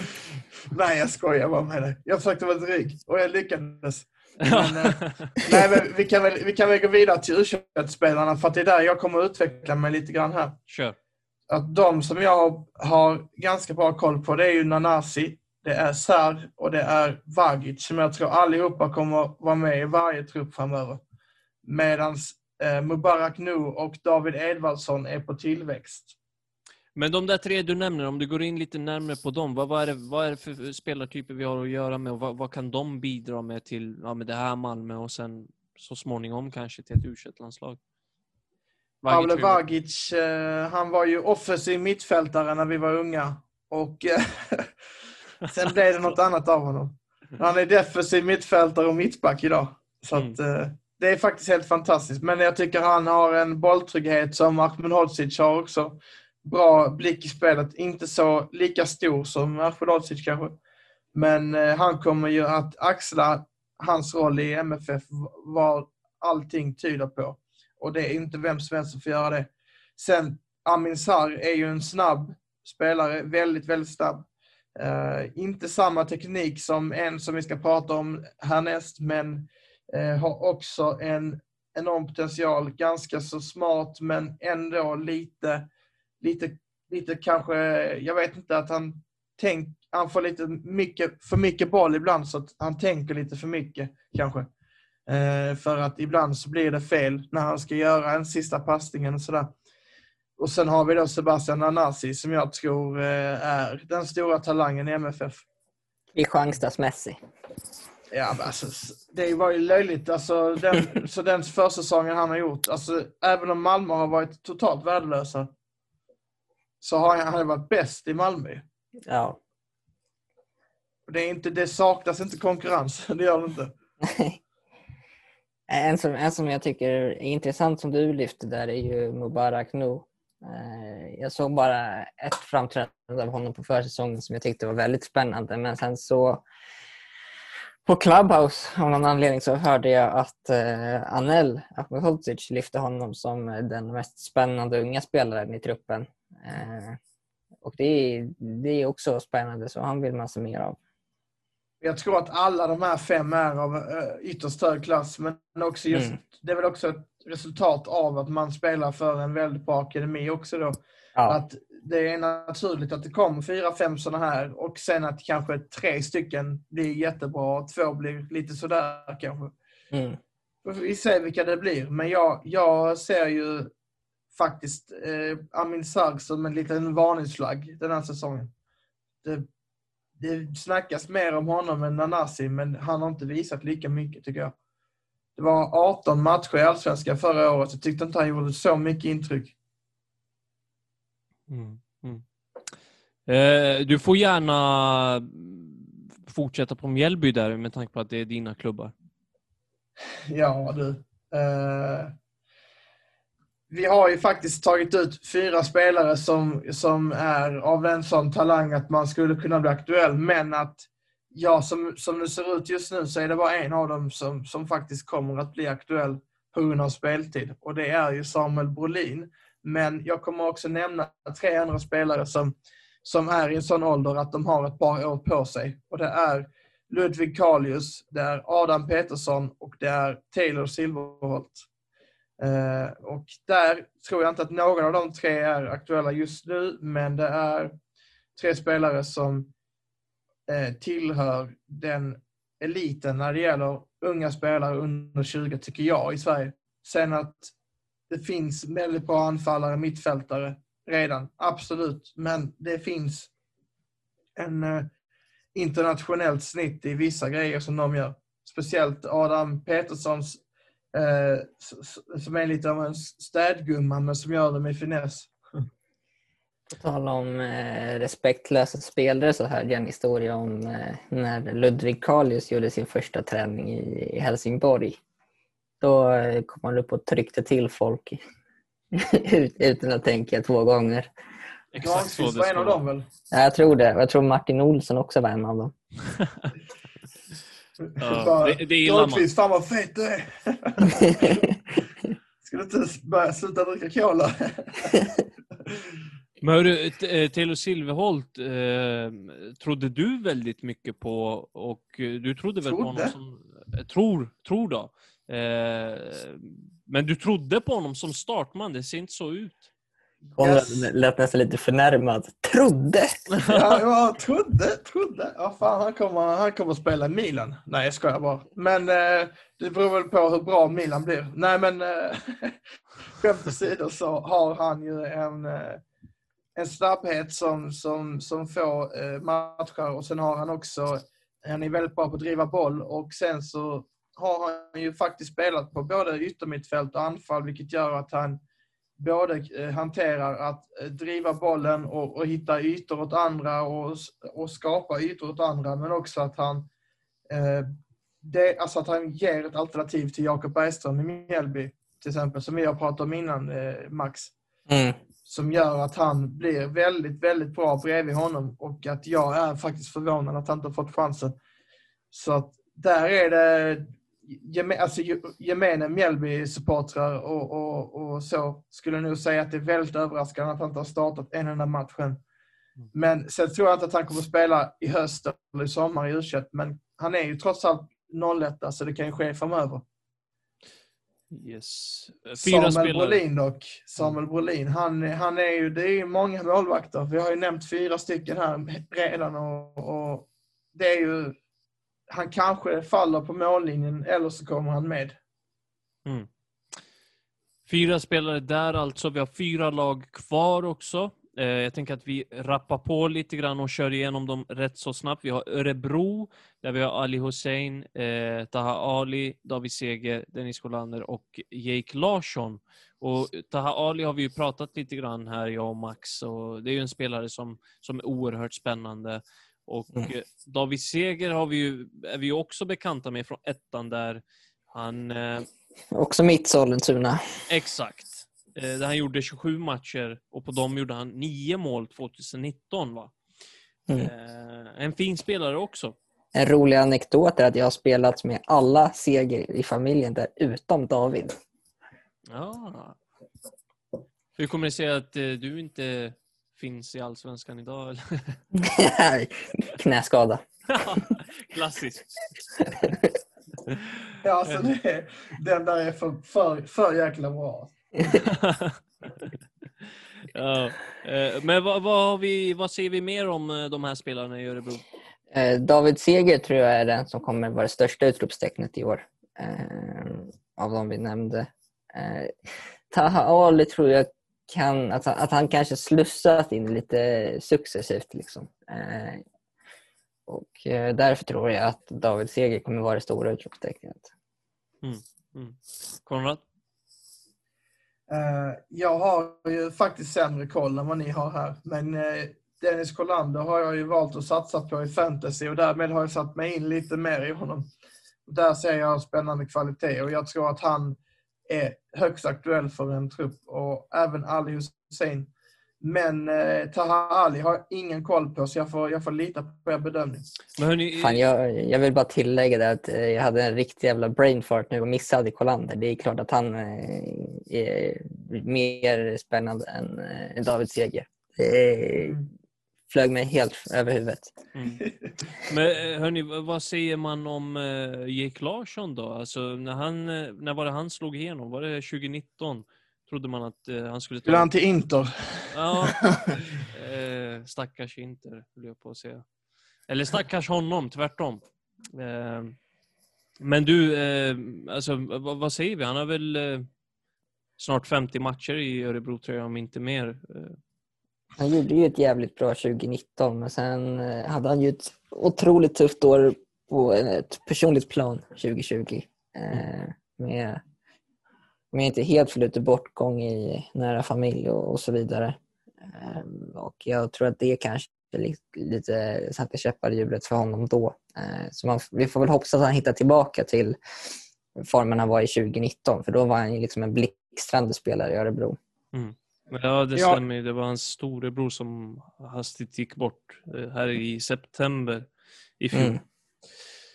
Nej, jag skojar bara med dig. Jag försökte vara dryg och jag lyckades. Men, eh, nej, men vi, kan väl, vi kan väl gå vidare till u spelarna för att det är där jag kommer att utveckla mig lite grann här. Kör. Att de som jag har ganska bra koll på, det är ju Nanasi, det är Sar och det är Vagic som jag tror allihopa kommer att vara med i varje trupp framöver. Medan eh, Mubarak Nu och David Edvardsson är på tillväxt. Men de där tre du nämner, om du går in lite närmare på dem, vad, vad, är, det, vad är det för spelartyper vi har att göra med och vad, vad kan de bidra med till ja, med det här Malmö och sen så småningom kanske till ett u landslag Pavle Vagic, eh, han var ju offensiv mittfältare när vi var unga. Och eh, sen blev det något annat av honom. Han är defensiv mittfältare och mittback idag. Så Mm. att, eh, det är faktiskt helt fantastiskt. Men jag tycker han har en bolltrygghet som Ahmedhodzic har också. Bra blick i spelet. Inte så lika stor som Ahmedhodzic kanske. Men eh, han kommer ju att axla hans roll i MFF vad allting tyder på. Och det är inte vem som helst som får göra det. Sen, Amin Sarr är ju en snabb spelare, väldigt, väldigt snabb. Eh, inte samma teknik som en som vi ska prata om härnäst, men eh, har också en enorm potential. Ganska så smart, men ändå lite, lite, lite kanske, jag vet inte, att han tänk, han får lite mycket, för mycket boll ibland, så att han tänker lite för mycket kanske. Eh, för att ibland så blir det fel när han ska göra en sista passningen och sådär. Och sen har vi då Sebastian Nanasi som jag tror eh, är den stora talangen i MFF. Kristianstadsmässig. Ja, men alltså, det var ju löjligt. Alltså, den, så den försäsongen han har gjort, alltså, även om Malmö har varit totalt värdelösa, så har han, han varit bäst i Malmö. Ja. Det, är inte, det saknas inte konkurrens, det gör det inte. En som, en som jag tycker är intressant som du lyfte där är ju Mubarak Nu. Eh, Jag såg bara ett framträdande av honom på försäsongen som jag tyckte var väldigt spännande men sen så på Clubhouse av någon anledning så hörde jag att eh, Anel Ahmedhodzic lyfte honom som den mest spännande unga spelaren i truppen. Eh, och det är, det är också spännande så han vill man se mer av. Jag tror att alla de här fem är av eh, ytterst hög klass, men också just, Mm. det är väl också ett resultat av att man spelar för en väldigt bra akademi också då. Ja, Att det är naturligt att det kommer fyra, fem sådana här och sen att kanske tre stycken blir jättebra och två blir lite sådär kanske. mm. Vi ser vilka det blir, men jag, jag ser ju faktiskt eh, Amin Sarr som en liten varningsflagg den här säsongen. Det, det snackas mer om honom än Nanasi, men han har inte visat lika mycket tycker jag. Det var 18 matcher i Allsvenskan förra året. Jag tyckte inte han gjorde så mycket intryck. Mm. Mm. Eh, du får gärna fortsätta på Mjällby där med tanke på att det är dina klubbar. Ja du. Eh, vi har ju faktiskt tagit ut fyra spelare som, som är av en sån talang att man skulle kunna bli aktuell. Men att ja, som, som det ser ut just nu så är det bara en av dem som, som faktiskt kommer att bli aktuell på grund av speltid. Och det är ju Samuel Brolin. Men jag kommer också nämna tre andra spelare som, som är i en sån ålder att de har ett par år på sig. Och det är Ludvig Kalius, det är Adam Petersson och det är Taylor Silverholt. Eh, och där tror jag inte att någon av de tre är aktuella just nu, men det är tre spelare som eh, tillhör den eliten när det gäller unga spelare under 20, tycker jag, i Sverige. Sen att det finns väldigt bra anfallare, mittfältare redan, absolut. Men det finns en eh, internationellt snitt i vissa grejer som de gör. Speciellt Adam Peterssons, eh, som är lite av en städgumma, men som gör det med finess. På tal om eh, respektlösa spelare så hörde jag en historia om eh, när Ludvig Kalius gjorde sin första träning i, i Helsingborg. Då eh, kom han upp och tryckte till folk ut, utan att tänka två gånger. Exakt så det var en av dem väl? Ja, jag tror det. Jag tror Martin Olsson också var en av dem. Ja, Bara, det, det gillar man. Fan vad fet du är! Ska du inte börja sluta dricka cola? Men hörru, eh, Taylor Silverholt eh, trodde du väldigt mycket på och eh, du trodde väl på honom som... Tror, tror då. Eh, men du trodde på honom som startman, det ser inte så ut. Konrad Yes. lät nästan lite förnärmad. Trodde! Ja, jag trodde, trodde. Ja, fan, han kommer, han kommer att spela Milan. Nej, jag skojar bara. Men eh, det beror väl på hur bra Milan blir. Nej, men eh, skämt åsido så har han ju en, eh, en snabbhet som, som, som får eh, matcher och sen har han också, han är väldigt bra på att driva boll och sen så har han ju faktiskt spelat på både yttermittfält och anfall vilket gör att han både eh, hanterar att eh, driva bollen och, och hitta ytor åt andra och, och skapa ytor åt andra, men också att han, eh, det, alltså att han ger ett alternativ till Jakob Bergström i Mjällby, till exempel, som vi har pratat om innan, eh, Max, Mm. som gör att han blir väldigt, väldigt bra bredvid honom och att jag är faktiskt förvånad att han inte har fått chansen. Så att där är det alltså, ge- gemene Mjällby-supportrar och, och, och så skulle nog säga att det är väldigt överraskande att han inte har startat en enda matchen. Men sen tror jag inte att han kommer att spela i höst eller i sommar i u men han är ju trots allt 01 så det kan ju ske framöver. Yes. Fyra Samuel spelare. Brolin dock. Samuel Brolin, han, han är ju, det är ju många målvakter. Vi har ju nämnt fyra stycken här redan och, och det är ju, han kanske faller på mållinjen eller så kommer han med. Mm. Fyra spelare där alltså. Vi har fyra lag kvar också. Eh, Jag tänker att vi rappar på lite grann och kör igenom dem rätt så snabbt. Vi har Örebro, där vi har Ali Hussein, eh, Taha Ali, David Seger, Dennis Kolander och Jake Larsson. Och Taha Ali har vi ju pratat lite grann här, jag och Max, och det är ju en spelare som, som är oerhört spännande. Och Mm. eh, David Seger har vi ju, är vi ju också bekanta med från ettan där. Han eh, Också mitt Sollentuna. Exakt. Eh, Där han gjorde 27 matcher och på dem gjorde han 9 mål 2019. Va? Mm. En fin spelare också. En rolig anekdot är att jag har spelat med alla Seger i familjen där utom David. Ja. Hur kommer det sig att du inte finns i Allsvenskan idag? eller? Knäskada. Klassiskt. Ja, alltså det, den där är för, för, för jäkla bra. ja. eh, Men vad, vad, har vi, vad ser vi mer om eh, de här spelarna i Örebro? Eh, David Seger tror jag är den som kommer vara det största utropstecknet i år. Av de vi nämnde. Taha Ali tror jag kan, att han, att han kanske slussat in lite successivt. Liksom. Eh, och eh, därför tror jag att David Seger kommer vara det stora utropstecknet. Mm. Konrad? Eh, jag har ju faktiskt sämre koll än vad ni har här. Men eh, Dennis Kollander har jag ju valt att satsa på i fantasy och därmed har jag satt mig in lite mer i honom. Och där ser jag spännande kvalitet och jag tror att han är högst aktuell för en trupp och även Ali Hussein Men eh, Taha Ali har ingen koll på, så jag får, jag får lita på er bedömning. Men hörni, Fan, jag, jag vill bara tillägga det att eh, jag hade en riktig jävla brain fart nu och missade Kolander. Det är klart att han eh, är mer spännande än eh, David Seger. Det flög mig helt över huvudet. Mm. Men eh, hörni, vad säger man om uh, Jake Larsson då? Alltså, när, han, eh, när var det han slog igenom? Var det 2019? Trodde man att eh, han skulle Skulle ta... han till Inter? Ja, eh, stackars Inter, höll jag på att säga. Eller stackars honom, tvärtom. Eh, men du, eh, alltså, vad, vad säger vi? Han har väl eh, snart 50 matcher i Örebro, tror jag, om inte mer. Han gjorde ju ett jävligt bra 2019 men sen eh, hade han ju ett otroligt tufft år på eh, ett personligt plan 2020. Mm. Eh, med, med inte helt förluten bortgång i nära familj och, och så vidare. Och jag tror att det kanske li- lite satte käppar i hjulet för honom då. Så man, vi får väl hoppas att han hittar tillbaka till formen han var i 2019 för då var han ju liksom en blixtrande spelare i Örebro. Mm ja, det Ja. stämmer. Det var hans storebror som hastigt gick bort eh, här i september i fjol. Mm.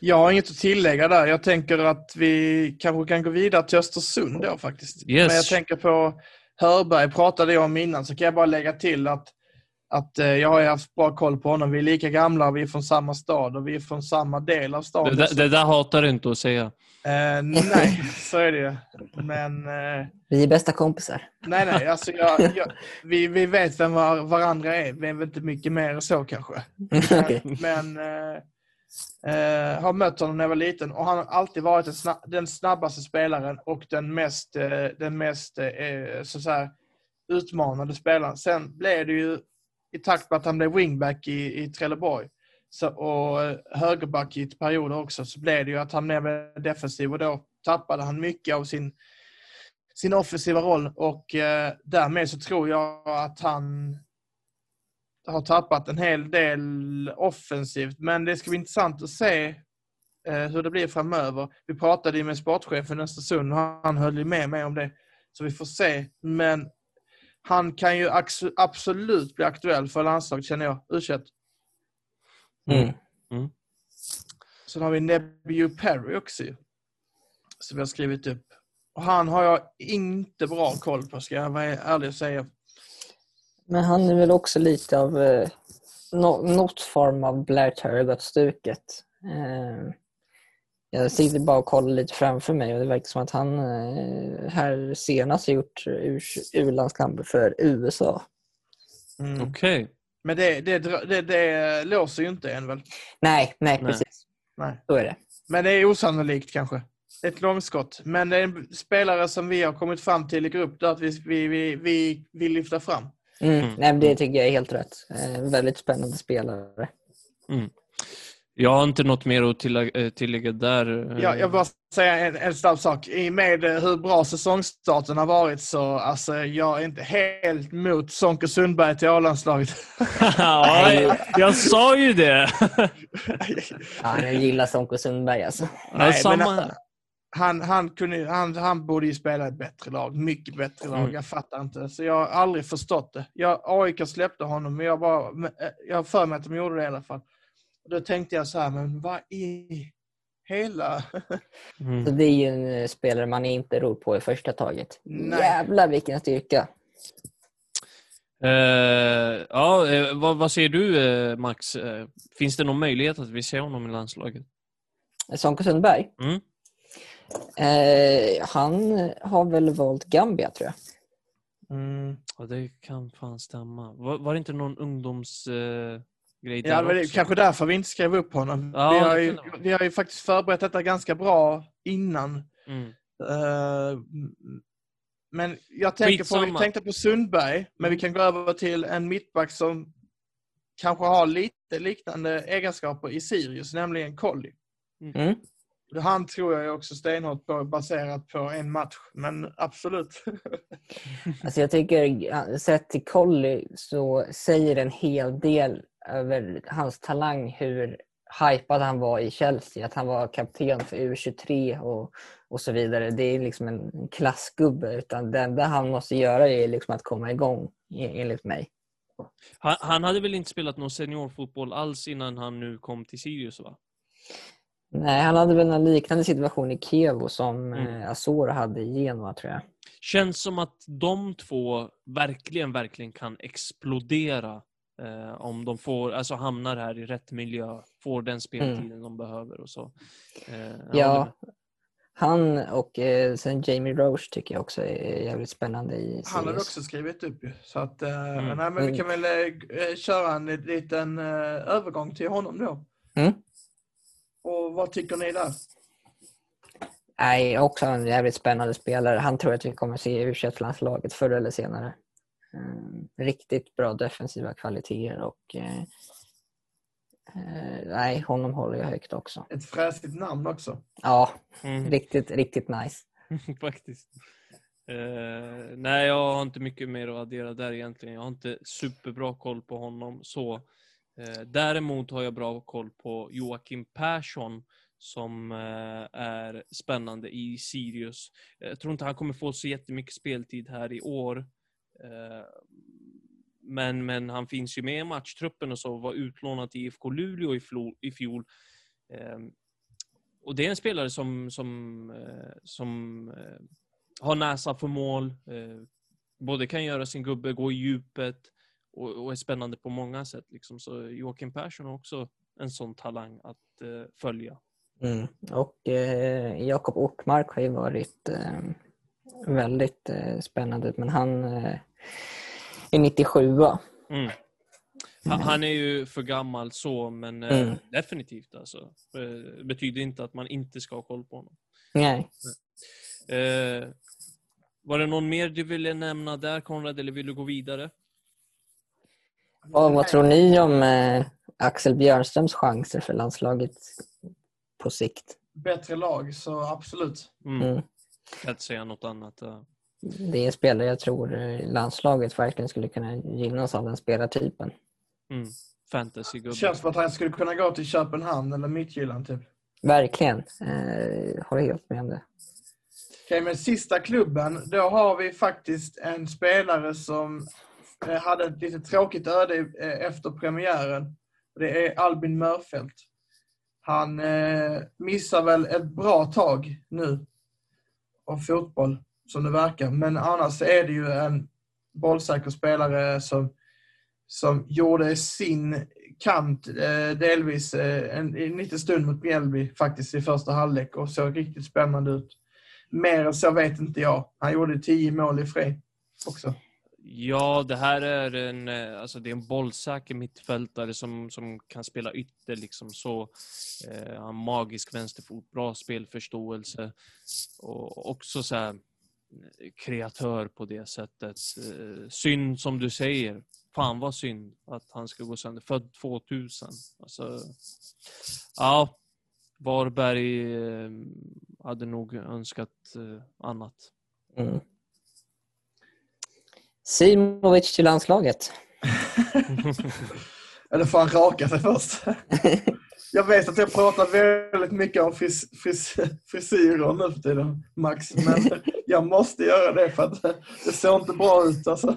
Jag har inget att tillägga där. Jag tänker att vi kanske kan gå vidare till Östersund då faktiskt. Yes. Men jag tänker på Hörberg pratade jag om innan så kan jag bara lägga till att, att eh, jag har ju haft bra koll på honom. Vi är lika gamla, vi är från samma stad och vi är från samma del av Det, staden. Så- det där hatar du inte att säga. Eh, nej, så är det ju. Men eh, Vi är bästa kompisar. nej, nej. Alltså jag, jag, vi, vi vet vem var, varandra är. Vi är väl inte mycket mer än så kanske. Okej. Men eh, eh, har mött honom när jag var liten och han har alltid varit den, sna- den snabbaste spelaren och den mest, eh, den mest eh, så att säga, utmanande spelaren. Sen blev det ju i takt med att han blev wingback i, i Trelleborg så, och högerback i perioder också så blev det ju att han blev defensiv och då tappade han mycket av sin, sin offensiva roll och eh, därmed så tror jag att han har tappat en hel del offensivt. Men det ska bli intressant att se eh, hur det blir framöver. Vi pratade ju med sportchefen i Östersund och han höll ju med mig om det. Så vi får se. Men han kan ju absolut bli aktuell för landslaget känner jag. u Mm. Sen har vi Nebby Perry också Som vi har skrivit upp. Och han har jag inte bra koll på ska jag vara ärlig och säga. Men han är väl också lite av eh, nå- något form av Blair Turgott-stuket. Eh, jag sitter bara och kollar lite framför mig och det verkar som att han eh, här senast har gjort ur- u-landskamper för USA. Mm. Okej. Men det, det, det, det låser ju inte än väl? Nej, nej, Nej. precis. Nej. Så är det. Men det är osannolikt kanske. Ett långskott. Men det är en spelare som vi har kommit fram till i grupp att vi, vi, vi, vi vill lyfta fram. Mm. Mm. Nej, men det tycker jag är helt rätt. Eh, väldigt spännande spelare. Jag har inte något mer att tillägga, eh, tillägga där. eh. Jag, jag bara säga en, en snabb sak. I med eh, hur bra säsongstarten har varit så alltså, jag är inte helt mot Sonke Sundberg till A-landslaget. ja, jag, jag sa ju det! Ja, jag gillar Sonko Sundberg alltså. Ja, men samma han- här. Han, han, kunde, han, han borde ju spela ett bättre lag. Mycket bättre lag. Mm. Jag fattar inte. Så jag har aldrig förstått det. Jag, AIK släppte honom, men jag, bara, men, jag har för mig att de gjorde det i alla fall. Och då tänkte jag så här, men vad i hela... Så Mm. det är ju en eh, spelare man inte ror på i första taget. Nej. Jävlar vilken styrka. Eh, ja, eh, vad, vad säger du Max? Finns det någon möjlighet att vi ser honom i landslaget? Sonko Sundberg? Mm. Eh, han har väl valt Gambia tror jag. Mm. Ja, det kan fan stämma. Var, var det inte någon ungdomsgrej eh, grej Ja, det är kanske därför vi inte skrev upp honom. Ja, vi, har ju, vi har ju faktiskt förberett detta ganska bra innan. Mm. Eh, men jag tänker på, vi tänkte på Sundberg, men vi kan gå över till en mittback som kanske har lite liknande egenskaper i Sirius, nämligen Colli. Mm. Han tror jag också stenhårt på baserat på en match, men absolut. Alltså jag tycker, sett till Colly så säger en hel del över hans talang hur hypad han var i Chelsea. Att han var kapten för U23 och, och så vidare. Det är liksom en klassgubbe. Utan det enda han måste göra är liksom att komma igång, e- enligt mig. Han, han hade väl inte spelat någon seniorfotboll alls innan han nu kom till Sirius va? Nej, han hade väl en liknande situation i Kevo som Mm. mm. Azor hade i Genoa, tror jag. Känns som att de två verkligen, verkligen kan explodera eh, om de får, alltså hamnar här i rätt miljö, får den speltiden de behöver och så. Eh, Ja, han och eh, sen Jamie Roche tycker jag också är jävligt spännande i Han har också skrivit upp ju. Så att, eh, Mm. nej, men vi Mm. kan väl eh, köra en liten eh, övergång till honom då. Mm. Och vad tycker ni där? Nej, också en jävligt spännande spelare. Han tror jag att vi kommer se i u förr eller senare. Mm, riktigt bra defensiva kvaliteter och eh, eh, nej, honom håller jag högt också. Ett fräsigt namn också. Ja, Mm. riktigt, riktigt nice. Faktiskt. Eh, nej, jag har inte mycket mer att addera där egentligen. Jag har inte superbra koll på honom så. Eh, däremot har jag bra koll på Joakim Persson som eh, är spännande i Sirius. Jag tror inte han kommer få så jättemycket speltid här i år. Eh, men, men han finns ju med i matchtruppen och så, var utlånad till IFK Luleå i, flol, i fjol. Eh, och det är en spelare som, som, eh, som har näsa för mål, både kan göra sin gubbe, gå i djupet och, och är spännande på många sätt. Liksom. Så Joakim Persson har också en sån talang att följa. Mm. Och eh, Jakob Ortmark har ju varit eh, väldigt eh, spännande, men han eh, är 97 Mm. Han, han är ju för gammal så, men eh, Mm. definitivt alltså. Eh, betyder inte att man inte ska ha koll på honom. Nej. Eh, var det någon mer du ville nämna där Konrad, eller vill du gå vidare? Och vad tror ni om eh, Axel Björnströms chanser för landslaget på sikt? Bättre lag, så absolut. Mm. Jag kan inte säga något annat. ja. Det är en spelare jag tror eh, landslaget verkligen skulle kunna gynnas av den spelartypen. Mm. Fantasy-gubbe. Känns som att han skulle kunna gå till Köpenhamn eller Midtjylland typ. Verkligen. Eh, håller helt med om det. Okej, men sista klubben. Då har vi faktiskt en spelare som eh, hade ett lite tråkigt öde eh, efter premiären. Det är Albin Mörfelt. Han eh, missar väl ett bra tag nu av fotboll, som det verkar. Men annars är det ju en bollsäker spelare som, som gjorde sin kant eh, delvis eh, en, en liten stund mot Mjällby faktiskt i första halvlek och såg riktigt spännande ut. Mer än så vet inte jag. Han gjorde tio mål i fri också. Ja, det här är en, eh, alltså det är en bollsäker mittfältare som, som kan spela ytter liksom så. Eh, han har magisk vänsterfot, bra spelförståelse och också så här eh, kreatör på det sättet. Eh, synd som du säger. Fan vad synd att han ska gå sönder. Född 2000. Alltså, ja, Varberg eh, hade nog önskat eh, annat. Mm. Simovic till landslaget. Eller får han raka sig först? Jag vet att jag pratar väldigt mycket om fris, fris, frisyrer nu för tiden, Max. Men jag måste göra det för att det ser inte bra ut. Alltså.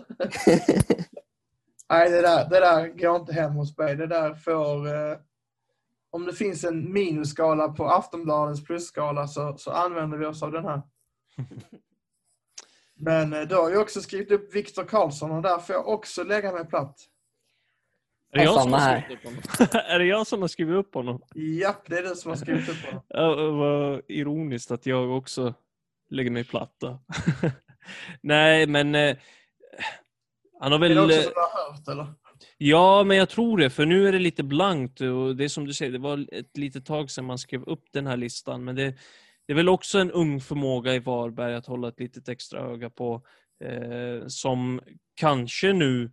Nej, det där, det där går inte hem hos mig. Det där får... Eh, om det finns en minusskala på Aftonbladets plusskala så, så använder vi oss av den här. Men eh, då har jag också skrivit upp Viktor Karlsson och där får jag också lägga mig platt. Är det, Ja, jag som har skrivit upp honom? är det jag som har skrivit upp honom? Japp, det är du som har skrivit upp honom. Ja, vad ironiskt att jag också lägger mig platt då. Nej, men eh, han har Är det väl... också eh, som du har hört eller? Ja, men jag tror det, för nu är det lite blankt och det är som du säger, det var ett litet tag sedan man skrev upp den här listan, men det, det är väl också en ung förmåga i Varberg att hålla ett litet extra öga på, eh, som kanske nu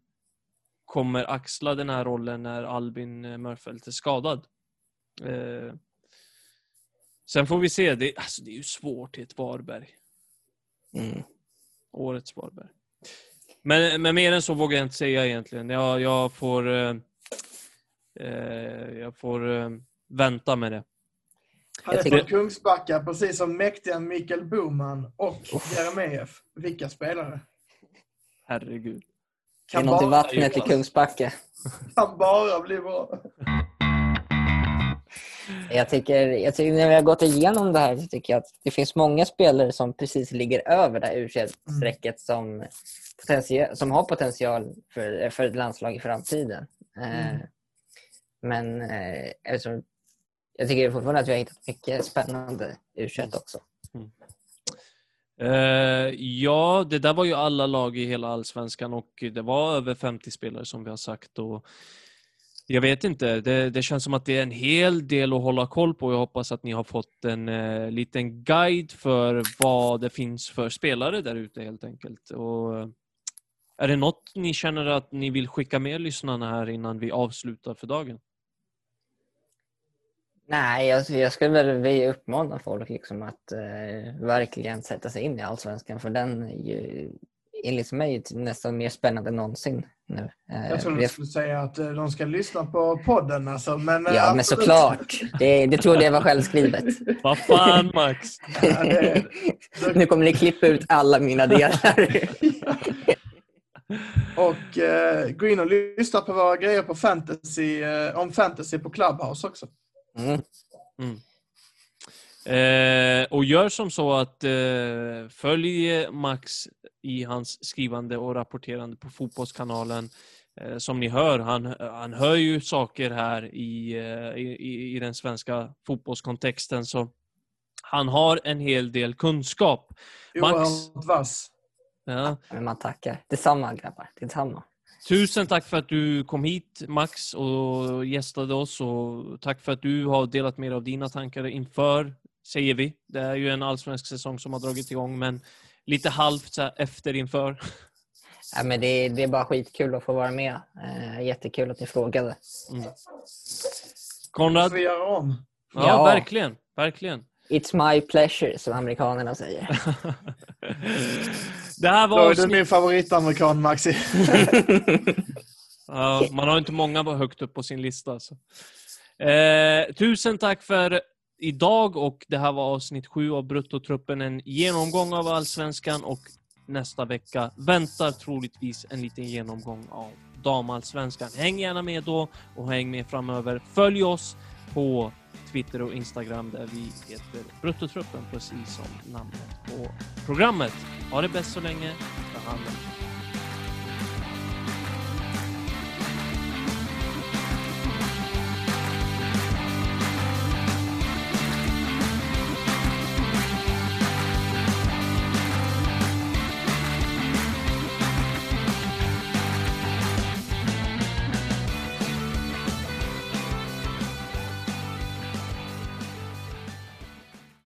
kommer axla den här rollen när Albin eh, Mörfelt är skadad. Eh, sen får vi se, det, alltså, det är ju svårt i ett Varberg, Mm. årets Varberg. Men, men mer än så vågar jag inte säga egentligen. Jag, jag får, eh, eh, jag får eh, vänta med det. Han är Jag från Kungsbacka, precis som mäktiga Mikael Boman och Jeremejeff. Vilka spelare? Herregud. Det är Kan något i vattnet i Kungsbacka. kan bara bli bra. Jag tycker, jag tycker när vi har gått igenom det här så tycker jag att det finns många spelare som precis ligger över det här U21-strecket som, potential, som har potential för, för ett landslag i framtiden. Eh, Men eh, eftersom, jag tycker fortfarande att vi har hittat mycket spännande U21 också. Eh, ja, det där var ju alla lag i hela allsvenskan och det var över 50 spelare som vi har sagt. Och jag vet inte, det, det känns som att det är en hel del att hålla koll på. Jag hoppas att ni har fått en eh, liten guide för vad det finns för spelare där ute helt enkelt. Och, eh, är det något ni känner att ni vill skicka med lyssnarna här innan vi avslutar för dagen? Nej, jag, jag skulle väl vilja uppmana folk liksom att eh, verkligen sätta sig in i Allsvenskan för den är ju enligt mig nästan mer spännande än någonsin nu. Eh, Jag trodde du skulle säga att eh, de ska lyssna på podden. Alltså, men, eh, Ja, men absolut. såklart. Det, det trodde jag var självskrivet. Vad fan Max! Ja, det, Nu kommer ni klippa ut alla mina delar. och eh, gå in och lyssna på våra grejer på fantasy, eh, om fantasy på Clubhouse också. Mm. Eh, och gör som så att eh, följ Max i hans skrivande och rapporterande på Fotbollskanalen. Eh, som ni hör, han, han hör ju saker här i, eh, i, i- den svenska fotbollskontexten. Så han har en hel del kunskap. Max, Oerhört vass. ja, Men man tackar. Detsamma grabbar. Detsamma. Tusen tack för att du kom hit Max och gästade oss och tack för att du har delat med dig av dina tankar inför, säger vi. Det är ju en allsvensk säsong som har dragit igång men lite halvt efter inför. Ja, men det, det är bara skitkul att få vara med. Eh, jättekul att ni frågade. Mm. Konrad? får vi göra om. Ja, Ja. verkligen. Verkligen. It's my pleasure, som amerikanerna säger. det här Då var är du min favoritamerikan, Maxi. Ja, man har inte många högt upp på sin lista. Alltså. Eh, tusen tack för idag och det här var avsnitt sju av Bruttotruppen. En genomgång av Allsvenskan och nästa vecka väntar troligtvis en liten genomgång av Damallsvenskan. Häng gärna med då och häng med framöver. Följ oss på Twitter och Instagram där vi heter Bruttotruppen precis som namnet på programmet. Ha det bäst så länge. Ta hand om er.